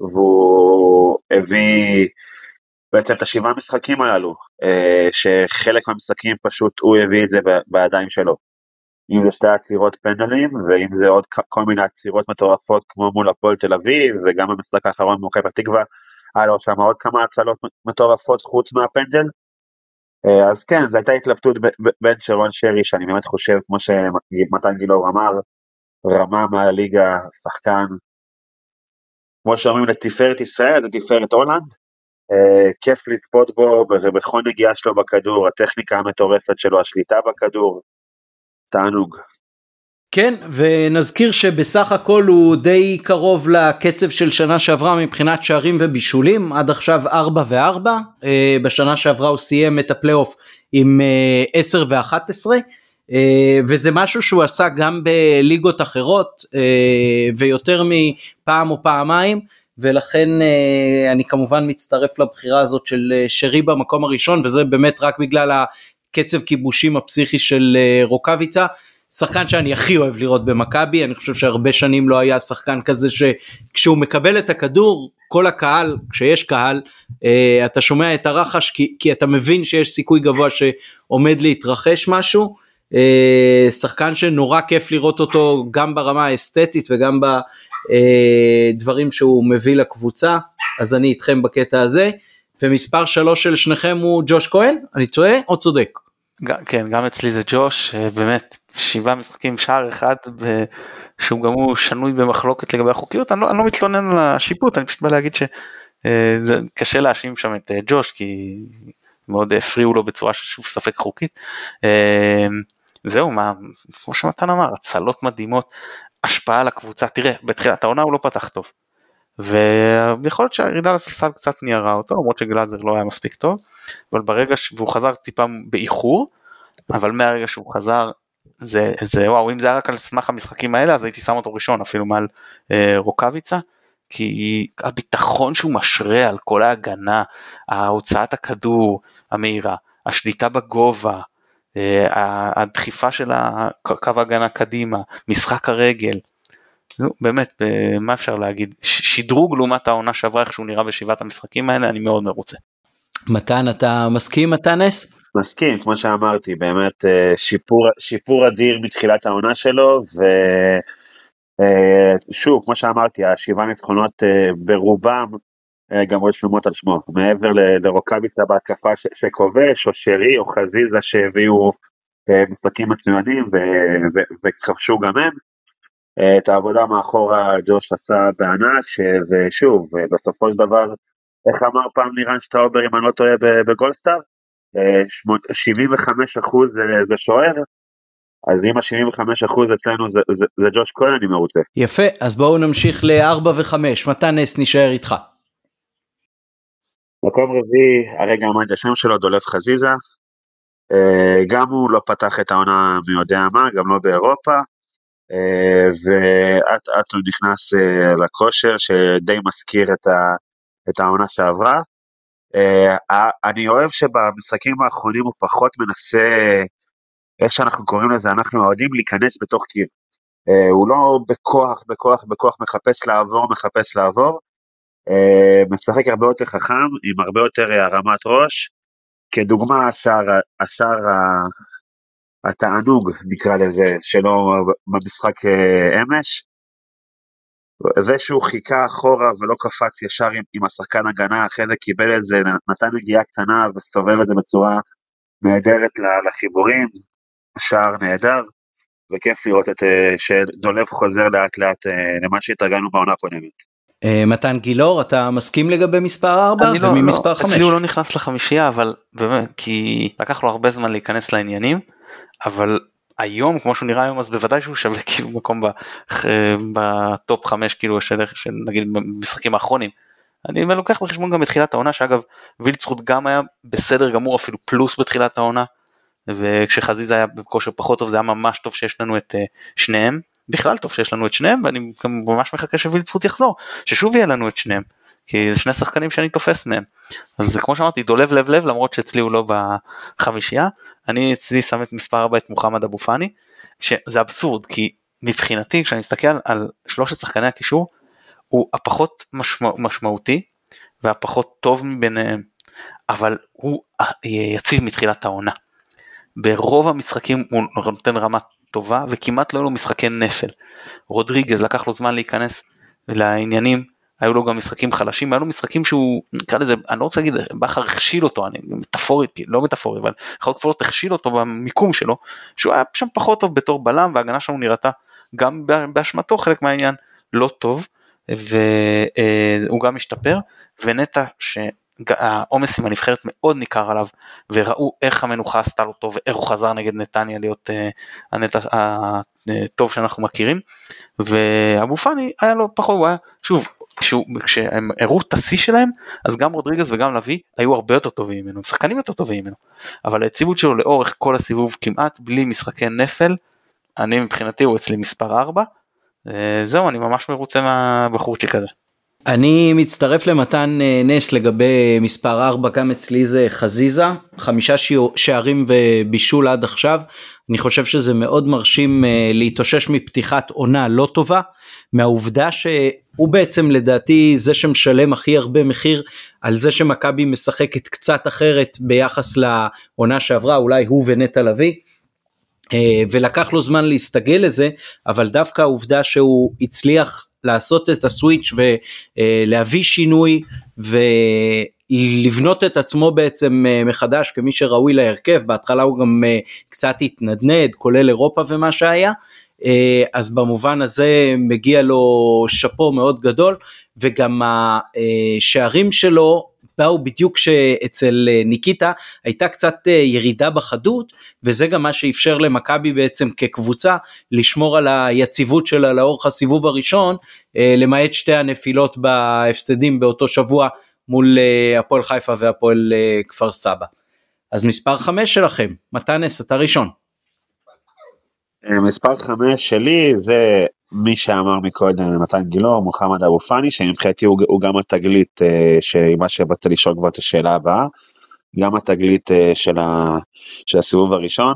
והוא הביא בעצם את השבעה משחקים הללו שחלק מהמשחקים פשוט הוא הביא את זה בידיים שלו. אם זה שתי עצירות פנדלים, ואם זה עוד כל מיני עצירות מטורפות כמו מול הפועל תל אביב, וגם במשחק האחרון מול פתח תקווה, היה לו שם עוד כמה הצלות מטורפות חוץ מהפנדל. אה, אז כן, זו הייתה התלבטות בין שרון שרי, שאני באמת חושב, כמו שמתן גילאור אמר, רמה מהליגה, שחקן, כמו שאומרים לתפארת ישראל, זה תפארת הולנד. Uh, כיף לצפות בו בכל נגיעה שלו בכדור, הטכניקה המטורפת שלו, השליטה בכדור, תענוג. כן, ונזכיר שבסך הכל הוא די קרוב לקצב של שנה שעברה מבחינת שערים ובישולים, עד עכשיו 4 ו-4, uh, בשנה שעברה הוא סיים את הפלייאוף עם uh, 10 ו-11. וזה משהו שהוא עשה גם בליגות אחרות ויותר מפעם או פעמיים ולכן uh, אני כמובן מצטרף לבחירה הזאת של uh, שרי במקום הראשון וזה באמת רק בגלל הקצב כיבושים הפסיכי של uh, רוקאביצה. שחקן שאני הכי אוהב לראות במכבי, אני חושב שהרבה שנים לא היה שחקן כזה שכשהוא מקבל את הכדור, כל הקהל, כשיש קהל, אה, אתה שומע את הרחש כי, כי אתה מבין שיש סיכוי גבוה שעומד להתרחש משהו. אה, שחקן שנורא כיף לראות אותו גם ברמה האסתטית וגם בדברים שהוא מביא לקבוצה, אז אני איתכם בקטע הזה. ומספר שלוש של שניכם הוא ג'וש כהן, אני טועה או צודק? כן, גם אצלי זה ג'וש, אה, באמת שבעה משחקים שער אחד שהוא גם הוא שנוי במחלוקת לגבי החוקיות, אני לא, אני לא מתלונן על השיפוט, אני פשוט בא להגיד שזה אה, להאשים שם את אה, ג'וש כי מאוד הפריעו לו בצורה של שוב ספק חוקית. זהו מה, כמו שמתן אמר, הצלות מדהימות, השפעה על הקבוצה, תראה בתחילת העונה הוא לא פתח טוב. ויכול להיות שהירידה לספסל קצת ניירה אותו למרות שגלאזר לא היה מספיק טוב אבל ברגע שהוא חזר טיפה באיחור אבל מהרגע שהוא חזר זה, זה וואו אם זה היה רק על סמך המשחקים האלה אז הייתי שם אותו ראשון אפילו מעל אה, רוקאביצה כי הביטחון שהוא משרה על כל ההגנה, ההוצאת הכדור המהירה, השליטה בגובה, הדחיפה של קו ההגנה קדימה, משחק הרגל, נו, באמת, אה, מה אפשר להגיד? שדרוג לעומת העונה שעברה איך שהוא נראה בשבעת המשחקים האלה, אני מאוד מרוצה. מתן, אתה מסכים מתן אס? מסכים, כמו שאמרתי, באמת אה, שיפור, שיפור אדיר מתחילת העונה שלו, ושוב, אה, כמו שאמרתי, השבעה ניצחונות ברובם גם רשומות על שמו, מעבר לרוקאביצה בהתקפה שכובש, או שרי, או חזיזה שהביאו משחקים מצוינים וכבשו גם הם. את העבודה מאחורה ג'וש עשה בענק, שזה שוב, בסופו של דבר, איך אמר פעם לירן שטראובר אם אני לא טועה בגולדסטאר? 75 אחוז זה שוער, אז אם ה-75 אחוז אצלנו זה, זה, זה ג'וש כהן אני מרוצה. יפה, אז בואו נמשיך ל-4 ו-5, מתן נס נשאר איתך. מקום רביעי, הרגע אמרתי השם שלו, דולף חזיזה. אה, גם הוא לא פתח את העונה מי יודע מה, גם לא באירופה. אה, ואט אט הוא נכנס אה, לכושר שדי מזכיר את, ה, את העונה שעברה. אני אוהב שבמשחקים האחרונים הוא פחות מנסה, איך שאנחנו קוראים לזה, אנחנו אוהדים להיכנס בתוך קיר. הוא לא בכוח, בכוח, בכוח מחפש לעבור, מחפש לעבור. משחק הרבה יותר חכם, עם הרבה יותר הרמת ראש. כדוגמה, השער, השער התענוג נקרא לזה שלו במשחק אה, אמש. זה שהוא חיכה אחורה ולא קפץ ישר עם, עם השחקן הגנה, אחרי זה קיבל את זה, נתן נגיעה קטנה וסובב את זה בצורה נהדרת לחיבורים, שער נהדר, וכיף לראות את אה, שדולב חוזר לאט לאט אה, למה שהתרגלנו בעונה הקודמת. מתן גילאור אתה מסכים לגבי מספר 4 וממספר לא, 5? אצלי הוא לא נכנס לחמישייה אבל באמת כי לקח לו הרבה זמן להיכנס לעניינים אבל היום כמו שהוא נראה היום אז בוודאי שהוא שווה כאילו מקום בטופ 5 כאילו של, של נגיד במשחקים האחרונים. אני לוקח בחשבון גם את תחילת העונה שאגב וילצחוט גם היה בסדר גמור אפילו פלוס בתחילת העונה וכשחזיזה היה בכושר פחות טוב זה היה ממש טוב שיש לנו את uh, שניהם בכלל טוב שיש לנו את שניהם ואני גם ממש מחכה שווילצחוט יחזור ששוב יהיה לנו את שניהם כי זה שני שחקנים שאני תופס מהם. אז זה כמו שאמרתי דולב לב לב למרות שאצלי הוא לא בחמישייה אני אצלי שם את מספר 4 את מוחמד אבו פאני שזה אבסורד כי מבחינתי כשאני מסתכל על שלושת שחקני הקישור הוא הפחות משמע, משמעותי והפחות טוב מביניהם אבל הוא יציב מתחילת העונה. ברוב המשחקים הוא נותן רמה טובה וכמעט לא היו לו משחקי נפל. רודריגז לקח לו זמן להיכנס לעניינים, היו לו גם משחקים חלשים, היו לו משחקים שהוא, נקרא לזה, אני לא רוצה להגיד, בכר הכשיל אותו, אני מטאפורית, לא מטאפורית, אבל יכול להיות הכשיל אותו במיקום שלו, שהוא היה שם פחות טוב בתור בלם וההגנה שלנו נראתה גם באשמתו חלק מהעניין לא טוב, והוא גם השתפר, ונטע שהעומס עם הנבחרת מאוד ניכר עליו, וראו איך המנוחה עשתה לו טוב, ואיך הוא חזר נגד נתניה להיות uh, הנטע הטוב שאנחנו מכירים, ואבו פאני היה לו פחות, הוא היה, שוב, כשהוא, כשהם הראו את השיא שלהם, אז גם רודריגז וגם לביא היו הרבה יותר טובים ממנו, שחקנים יותר טובים ממנו, אבל היציבות שלו לאורך כל הסיבוב כמעט בלי משחקי נפל, אני מבחינתי הוא אצלי מספר 4, אה, זהו אני ממש מרוצה מהבחורצ'יק הזה. אני מצטרף למתן אה, נס לגבי מספר 4 גם אצלי זה חזיזה חמישה שערים ובישול עד עכשיו אני חושב שזה מאוד מרשים אה, להתאושש מפתיחת עונה לא טובה מהעובדה שהוא בעצם לדעתי זה שמשלם הכי הרבה מחיר על זה שמכבי משחקת קצת אחרת ביחס לעונה שעברה אולי הוא ונטע לביא. אה, ולקח לו זמן להסתגל לזה אבל דווקא העובדה שהוא הצליח לעשות את הסוויץ' ולהביא שינוי ולבנות את עצמו בעצם אה, מחדש כמי שראוי להרכב. בהתחלה הוא גם אה, קצת התנדנד כולל אירופה ומה שהיה. אז במובן הזה מגיע לו שאפו מאוד גדול וגם השערים שלו באו בדיוק שאצל אה, ניקיטה הייתה קצת אה, ירידה בחדות וזה גם מה שאפשר למכבי בעצם כקבוצה לשמור על היציבות שלה לאורך הסיבוב הראשון אה, למעט שתי הנפילות בהפסדים באותו שבוע מול הפועל חיפה והפועל כפר סבא. אז מספר 5 שלכם, מתנס אתה ראשון. מספר 5 שלי זה מי שאמר מקודם מתן גילאור, מוחמד אבו פאני, שמבחינתי הוא, הוא גם התגלית אה, של מה שבאת לשאול כבר את השאלה הבאה, גם התגלית אה, של, ה, של הסיבוב הראשון.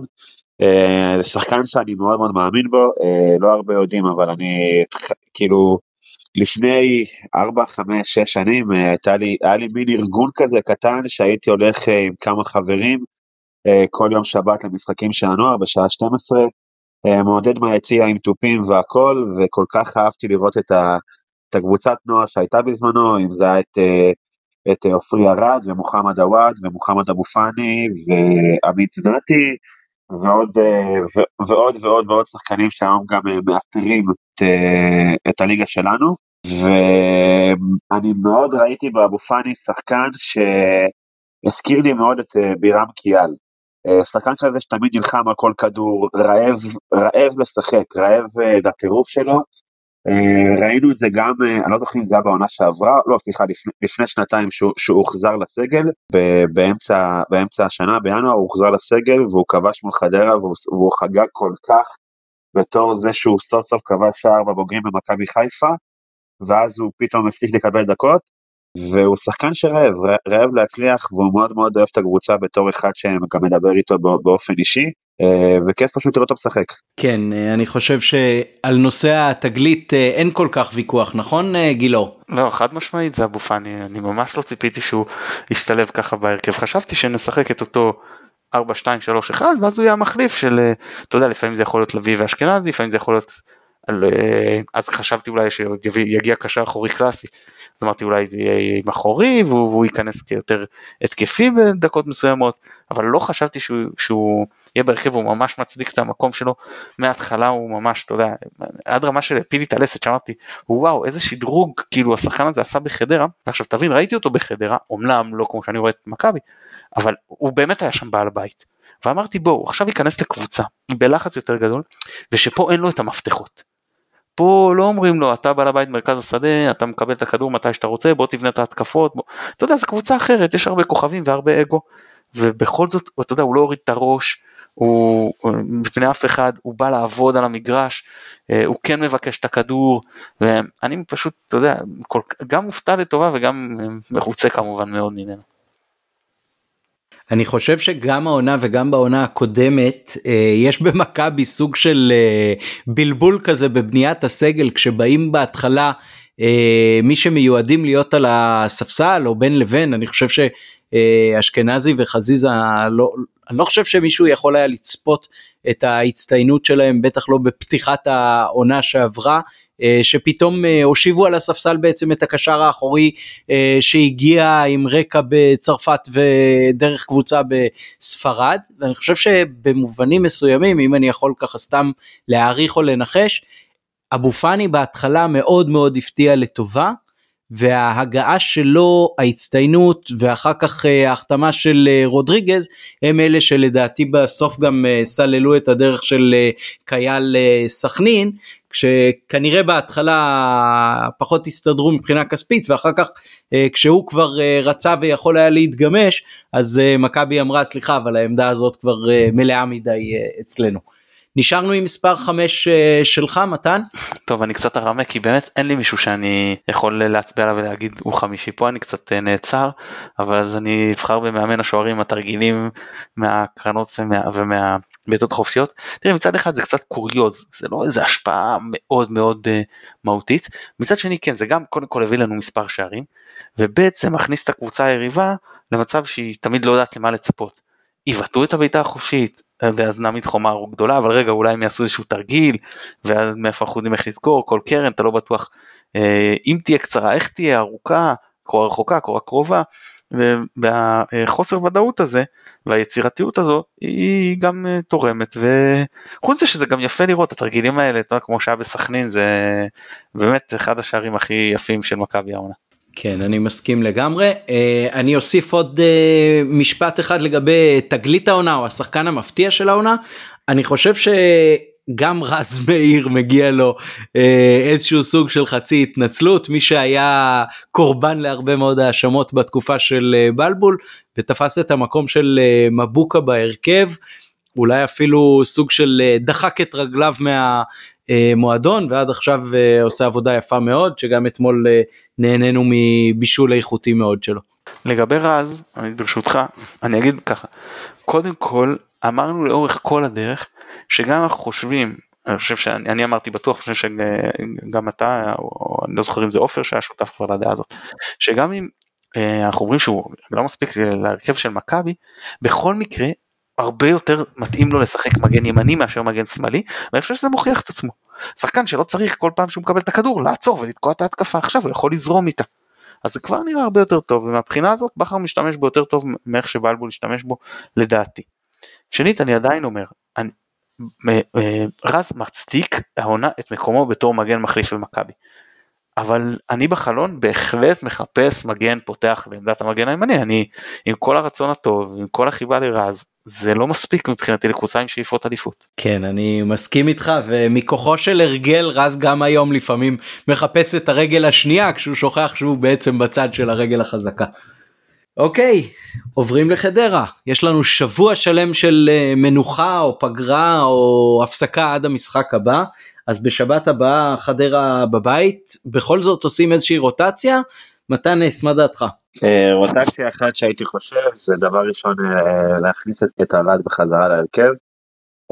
אה, זה שחקן שאני מאוד מאוד מאמין בו, לא הרבה יודעים, אבל אני כאילו לפני 4, 5, 6 שנים הייתה לי, היה לי מין ארגון כזה קטן שהייתי הולך עם כמה חברים כל יום שבת למשחקים של הנוער בשעה 12. אה, מעודד מהיציע עם תופים והכל, וכל כך אהבתי לראות את, ה, את הקבוצת נוער שהייתה בזמנו, אם זה היה את, אה, את עופרי ארד ומוחמד עוואד ומוחמד אבו פאני ועמית זנתי ועוד, אה, ו, ועוד ועוד ועוד שחקנים שהיום גם מאתרים את, את הליגה שלנו. ואני מאוד ראיתי באבו פאני שחקן שהזכיר לי מאוד את בירם קיאל. אה, שחקן כזה שתמיד נלחם על כל כדור, רעב, רעב לשחק, רעב אה, לטירוף שלו. אה, ראינו את זה גם, אני לא זוכר אם זה היה בעונה שעברה, לא סליחה, לפני, לפני שנתיים שהוא, שהוא הוחזר לסגל, באמצע, באמצע השנה, בינואר הוא הוחזר לסגל והוא כבש מול חדרה והוא, והוא חגג כל כך בתור זה שהוא סוף סוף כבש שער בבוגרים במכבי חיפה, ואז הוא פתאום הפסיק לקבל דקות, והוא שחקן שרעב, רעב להצליח והוא מאוד מאוד אוהב את הקבוצה בתור אחד שגם מדבר איתו באופן אישי אה, וכיף פשוט לראות אותו משחק. כן אה, אני חושב שעל נושא התגלית אה, אין כל כך ויכוח נכון גילו? לא חד משמעית זה אבו פאני אני ממש לא ציפיתי שהוא ישתלב ככה בהרכב חשבתי שנשחק את אותו 4 2 3 1 ואז הוא יהיה המחליף של אתה יודע לפעמים זה יכול להיות לביא ואשכנזי לפעמים זה יכול להיות אז חשבתי אולי שיגיע קשר אחורי קלאסי. אז אמרתי אולי זה יהיה עם אחורי והוא, והוא ייכנס כיותר התקפי בדקות מסוימות, אבל לא חשבתי שהוא, שהוא יהיה בהרכב, הוא ממש מצדיק את המקום שלו, מההתחלה הוא ממש, אתה יודע, עד רמה של הפיל את הלסת שאמרתי, וואו איזה שדרוג כאילו השחקן הזה עשה בחדרה, ועכשיו תבין ראיתי אותו בחדרה, אמנם לא כמו שאני רואה את מכבי, אבל הוא באמת היה שם בעל בית. ואמרתי בואו עכשיו ייכנס לקבוצה בלחץ יותר גדול ושפה אין לו את המפתחות פה לא אומרים לו אתה בעל הבית מרכז השדה אתה מקבל את הכדור מתי שאתה רוצה בוא תבנה את ההתקפות בוא. אתה יודע זו קבוצה אחרת יש הרבה כוכבים והרבה אגו ובכל זאת אתה יודע הוא לא הוריד את הראש הוא מפני אף אחד הוא בא לעבוד על המגרש אה, הוא כן מבקש את הכדור ואני פשוט אתה יודע גם מופתע לטובה וגם מרוצה כמובן מאוד ממנו. אני חושב שגם העונה וגם בעונה הקודמת אה, יש במכבי סוג של אה, בלבול כזה בבניית הסגל כשבאים בהתחלה אה, מי שמיועדים להיות על הספסל או בין לבין אני חושב שאשכנזי וחזיזה לא אני לא חושב שמישהו יכול היה לצפות את ההצטיינות שלהם, בטח לא בפתיחת העונה שעברה, אה, שפתאום אה, הושיבו על הספסל בעצם את הקשר האחורי אה, שהגיע עם רקע בצרפת ודרך קבוצה בספרד, ואני חושב שבמובנים מסוימים, אם אני יכול ככה סתם להעריך או לנחש, אבו פאני בהתחלה מאוד מאוד הפתיע לטובה. וההגעה שלו, ההצטיינות ואחר כך אה, ההחתמה של אה, רודריגז הם אלה שלדעתי בסוף גם אה, סללו את הדרך של קייל סכנין כשכנראה בהתחלה פחות הסתדרו מבחינה כספית ואחר כך כשהוא כבר רצה ויכול היה להתגמש אז מכבי אמרה סליחה אבל העמדה הזאת כבר מלאה מדי אצלנו. נשארנו עם מספר 5 אה, שלך מתן. טוב אני קצת ארמה כי באמת אין לי מישהו שאני יכול להצביע עליו ולהגיד הוא חמישי פה אני קצת אה, נעצר אבל אז אני אבחר במאמן השוערים התרגילים מהקרנות ומה, ומהבעיטות חופשיות. תראה מצד אחד זה קצת קוריוז זה לא איזה השפעה מאוד מאוד uh, מהותית מצד שני כן זה גם קודם כל הביא לנו מספר שערים ובעצם מכניס את הקבוצה היריבה למצב שהיא תמיד לא יודעת למה לצפות. יבעטו את הבעיטה החופשית ואז נעמיד חומה גדולה אבל רגע אולי הם יעשו איזשהו תרגיל ואז מאיפה אנחנו יודעים איך לזכור כל קרן אתה לא בטוח אה, אם תהיה קצרה איך תהיה ארוכה קורה רחוקה קורה קרובה והחוסר ודאות הזה והיצירתיות הזו היא גם אה, תורמת וחוץ מזה שזה גם יפה לראות התרגילים האלה כמו שהיה בסכנין זה באמת אחד השערים הכי יפים של מכבי העונה. כן אני מסכים לגמרי uh, אני אוסיף עוד uh, משפט אחד לגבי תגלית העונה או השחקן המפתיע של העונה אני חושב שגם רז מאיר מגיע לו uh, איזשהו סוג של חצי התנצלות מי שהיה קורבן להרבה מאוד האשמות בתקופה של uh, בלבול ותפס את המקום של uh, מבוקה בהרכב. אולי אפילו סוג של דחק את רגליו מה, מועדון ועד עכשיו אה, עושה עבודה יפה מאוד שגם אתמול אה, נהנינו מבישול איכותי מאוד שלו. לגבי רז, אני ברשותך, אני אגיד ככה, קודם כל אמרנו לאורך כל הדרך שגם אנחנו חושבים, אני חושב שאני אני אמרתי בטוח, אני חושב שגם אתה, או אני לא זוכר אם זה עופר שהיה שותף כבר לדעה הזאת, שגם אם אה, אנחנו אומרים שהוא לא מספיק להרכב של מכבי, בכל מקרה הרבה יותר מתאים לו לשחק מגן ימני מאשר מגן שמאלי ואני חושב שזה מוכיח את עצמו. שחקן שלא צריך כל פעם שהוא מקבל את הכדור לעצור ולתקוע את ההתקפה עכשיו הוא יכול לזרום איתה. אז זה כבר נראה הרבה יותר טוב ומהבחינה הזאת בכר משתמש בו יותר טוב מאיך שבלבול השתמש בו לדעתי. שנית אני עדיין אומר אני, אה, רז מצדיק העונה את מקומו בתור מגן מחליף במכבי. אבל אני בחלון בהחלט מחפש מגן פותח לעמדת המגן הימני, אני עם כל הרצון הטוב, עם כל החיבה לרז, זה לא מספיק מבחינתי לקבוצה עם שאיפות אליפות. כן אני מסכים איתך ומכוחו של הרגל רז גם היום לפעמים מחפש את הרגל השנייה כשהוא שוכח שהוא בעצם בצד של הרגל החזקה. אוקיי עוברים לחדרה יש לנו שבוע שלם של אה, מנוחה או פגרה או הפסקה עד המשחק הבא אז בשבת הבאה חדרה בבית בכל זאת עושים איזושהי רוטציה מתן נס מה דעתך. אה, רוטציה אחת שהייתי חושב זה דבר ראשון אה, להכניס את ארד בחזרה להרכב.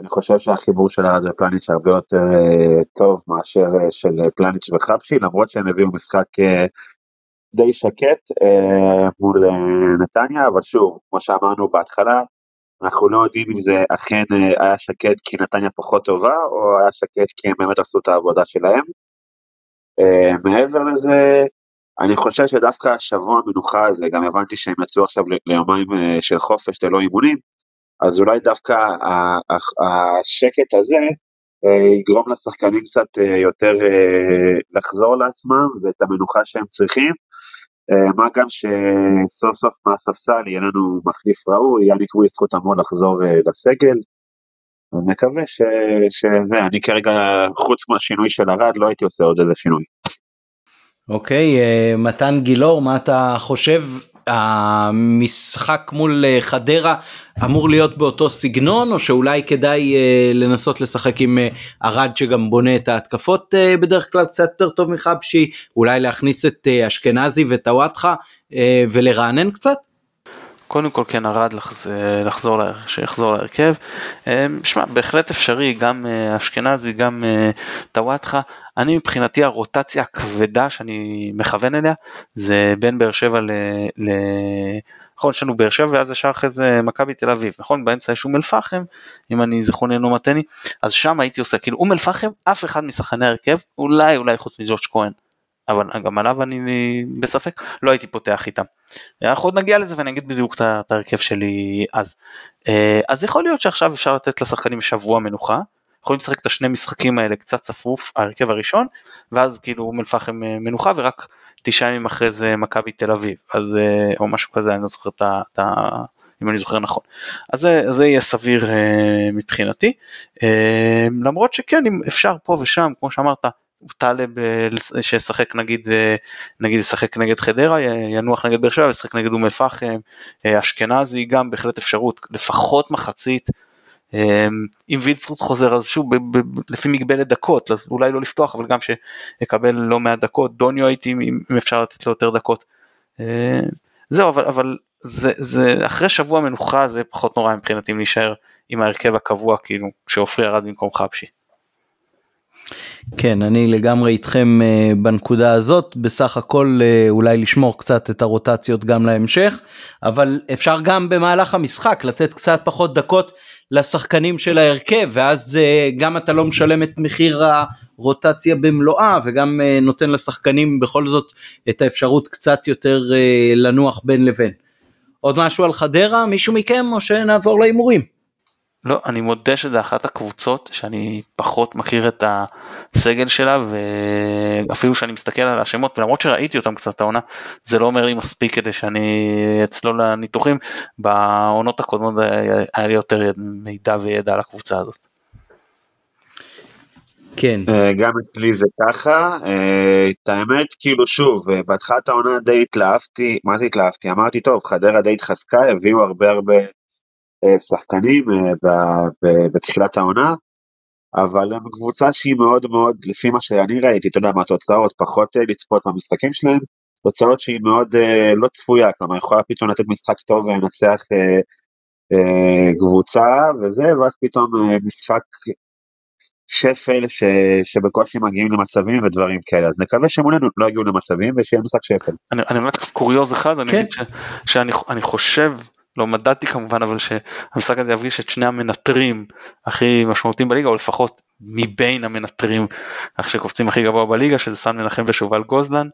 אני חושב שהחיבור של ארד ופלניץ' הרבה יותר אה, טוב מאשר של פלניץ' וחפשי למרות שהם הביאו משחק די שקט מול נתניה אבל שוב כמו שאמרנו בהתחלה אנחנו לא יודעים אם זה אכן היה שקט כי נתניה פחות טובה או היה שקט כי הם באמת עשו את העבודה שלהם. מעבר לזה אני חושב שדווקא השבוע המנוחה הזה, גם הבנתי שהם יצאו עכשיו ליומיים אה, של חופש ללא אימונים, אז אולי דווקא השקט הזה אה, יגרום לשחקנים קצת אה, יותר לחזור לעצמם ואת המנוחה שהם צריכים. מה גם שסוף סוף מהספסל יהיה לנו מחליף ראוי, יאניק וויסקוט אמור לחזור לסגל. אז נקווה ש... שזה, אני כרגע, חוץ מהשינוי של ארד, לא הייתי עושה עוד איזה שינוי. אוקיי, אה, מתן גילאור, מה אתה חושב? המשחק מול אה, חדרה אמור להיות באותו סגנון או שאולי כדאי אה, לנסות לשחק עם ארד שגם בונה את ההתקפות בדרך כלל קצת יותר טוב מחבשי אולי להכניס את אשכנזי וטוואטחה ולרענן קצת? קודם כל כן ארד לחזור, שיחזור להרכב. אמ, שמע, בהחלט אפשרי, גם אה, אשכנזי, גם אה, טוואטחה. אני מבחינתי הרוטציה הכבדה שאני מכוון אליה זה בין באר שבע נכון, יש לנו באר שבע ואז ישר אחרי זה מכבי תל אביב, נכון? באמצע יש אום אל פחם, אם אני זכרוני אינו מתני, אז שם הייתי עושה, כאילו אום אל פחם, אף אחד משחקני ההרכב, אולי אולי חוץ מג'ורג' כהן, אבל גם עליו אני בספק, לא הייתי פותח איתם. אנחנו עוד נגיע לזה ואני אגיד בדיוק את ההרכב שלי אז. אה, אז יכול להיות שעכשיו אפשר לתת לשחקנים שבוע מנוחה, יכולים לשחק את השני משחקים האלה קצת צפוף, ההרכב הראשון, ואז כאילו אום אל פחם אה, מנוחה ורק תשעה ימים אחרי זה מכבי תל אביב, אז אה, או משהו כזה, אני לא זוכר את ה... אם אני זוכר נכון. אז זה, זה יהיה סביר מבחינתי, למרות שכן אם אפשר פה ושם, כמו שאמרת, טלב שישחק נגיד נגיד ישחק נגד חדרה ינוח נגד באר שבע ישחק נגד אום אל פחם אשכנזי גם בהחלט אפשרות לפחות מחצית. אם וילצרוט חוזר אז שוב ב- ב- לפי מגבלת דקות אז אולי לא לפתוח אבל גם שיקבל לא מעט דקות. דוניו הייתי אם אפשר לתת לו יותר דקות. זהו אבל אבל זה זה אחרי שבוע מנוחה זה פחות נורא מבחינתי אם להישאר עם ההרכב הקבוע כאילו שעופרי ירד במקום חבשי. כן, אני לגמרי איתכם uh, בנקודה הזאת, בסך הכל uh, אולי לשמור קצת את הרוטציות גם להמשך, אבל אפשר גם במהלך המשחק לתת קצת פחות דקות לשחקנים של ההרכב, ואז uh, גם אתה לא משלם את מחיר הרוטציה במלואה, וגם uh, נותן לשחקנים בכל זאת את האפשרות קצת יותר uh, לנוח בין לבין. עוד משהו על חדרה? מישהו מכם או שנעבור להימורים? לא, אני מודה שזה אחת הקבוצות שאני פחות מכיר את הסגל שלה ואפילו שאני מסתכל על השמות ולמרות שראיתי אותם קצת העונה זה לא אומר לי מספיק כדי שאני אצלול לניתוחים בעונות הקודמות היה לי יותר מידע וידע על הקבוצה הזאת. כן. אה, גם אצלי זה ככה, אה, את האמת כאילו שוב, אה, בהתחלת העונה די התלהבתי, מה זה התלהבתי? אמרתי טוב, חדרה די התחזקה, הביאו הרבה הרבה שחקנים אה, בתחילת העונה, אבל הם קבוצה שהיא מאוד מאוד, לפי מה שאני ראיתי, אתה יודע מה התוצאות, פחות אה, לצפות במשחקים שלהם, תוצאות שהיא מאוד לא צפויה, כלומר יכולה פתאום לתת משחק טוב ולנצח קבוצה וזה, ואז פתאום משחק שפל ש, שבקושי מגיעים למצבים ודברים כאלה אז נקווה שמולנו לא יגיעו למצבים ושיהיה משחק שפל. אני, אני באמת קוריוז אחד אני כן. ש, שאני חושב לא מדדתי כמובן אבל שהמשחק הזה יפגיש את שני המנטרים הכי משמעותיים בליגה או לפחות מבין המנטרים שקופצים הכי גבוה בליגה שזה סן מנחם ושובל גוזלן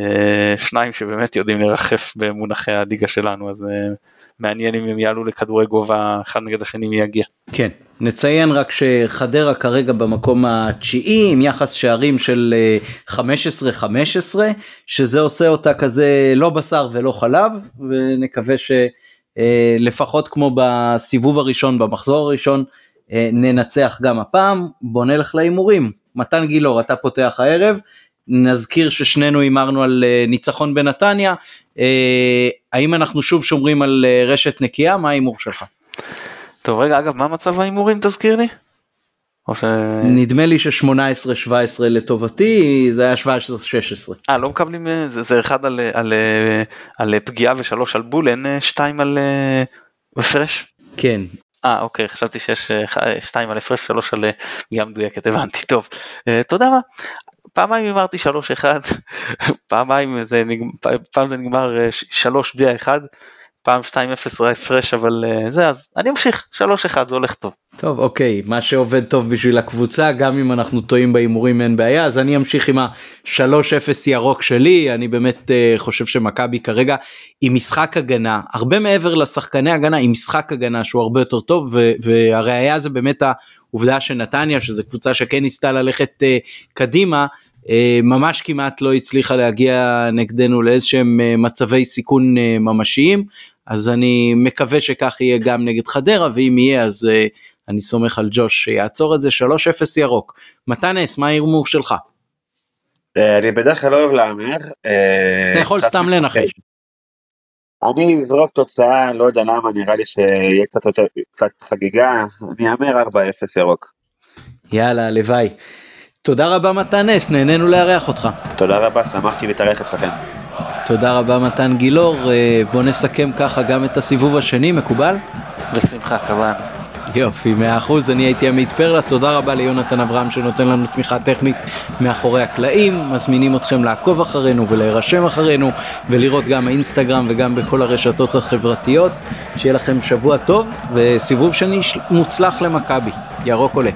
אה, שניים שבאמת יודעים לרחף במונחי הליגה שלנו אז אה, מעניין אם הם יעלו לכדורי גובה אחד נגד השני מי יגיע. כן נציין רק שחדרה כרגע במקום התשיעי עם יחס שערים של 15-15 אה, שזה עושה אותה כזה לא בשר ולא חלב ונקווה ש... אה, לפחות כמו בסיבוב הראשון במחזור הראשון אה, ננצח גם הפעם בוא נלך להימורים מתן גילאור אתה פותח הערב נזכיר ששנינו הימרנו על אה, ניצחון בנתניה האם אנחנו שוב שומרים על רשת נקייה מה ההימור שלך. טוב רגע אגב מה מצב ההימורים תזכיר לי. ש... נדמה לי ש-18-17 לטובתי זה היה 17-16. אה לא מקבלים אה, זה, זה אחד על, על, על, על פגיעה ושלוש על בול אין אה, שתיים על אה, הפרש? כן. אה אוקיי חשבתי שיש שתיים על הפרש שלוש על פגיעה מדויקת הבנתי טוב תודה רבה. פעמיים אמרתי שלוש אחד פעמיים זה נגמר פעם זה נגמר שלוש בלי האחד פעם 2-0 ההפרש אבל uh, זה אז אני אמשיך. 3-1 זה הולך טוב. טוב אוקיי מה שעובד טוב בשביל הקבוצה גם אם אנחנו טועים בהימורים אין בעיה אז אני אמשיך עם ה-3-0 ירוק שלי. אני באמת uh, חושב שמכבי כרגע עם משחק הגנה הרבה מעבר לשחקני הגנה עם משחק הגנה שהוא הרבה יותר טוב והראיה זה באמת העובדה שנתניה שזה קבוצה שכן ניסתה ללכת uh, קדימה uh, ממש כמעט לא הצליחה להגיע נגדנו לאיזשהם uh, מצבי סיכון ממשיים אז אני מקווה שכך יהיה גם נגד חדרה ואם יהיה אז uh, אני סומך על ג'וש שיעצור את זה 3-0 ירוק. מתנס מה ההימור שלך? אה, אני בדרך כלל לא אוהב להמר. אה, אתה יכול סתם לנחש. אני אזרוק תוצאה לא יודע למה נראה לי שיהיה קצת יותר קצת חגיגה אני אאמר 4-0 ירוק. יאללה הלוואי. תודה רבה מתנס נהנינו לארח אותך. תודה רבה שמחתי להתארח אצלכם. תודה רבה מתן גילאור, אה, בוא נסכם ככה גם את הסיבוב השני, מקובל? בשמחה, כמובן. יופי, מאה אחוז, אני הייתי עמית פרלה, תודה רבה ליונתן אברהם שנותן לנו תמיכה טכנית מאחורי הקלעים, מזמינים אתכם לעקוב אחרינו ולהירשם אחרינו ולראות גם באינסטגרם וגם בכל הרשתות החברתיות, שיהיה לכם שבוע טוב וסיבוב שני מוצלח למכבי, ירוק עולה.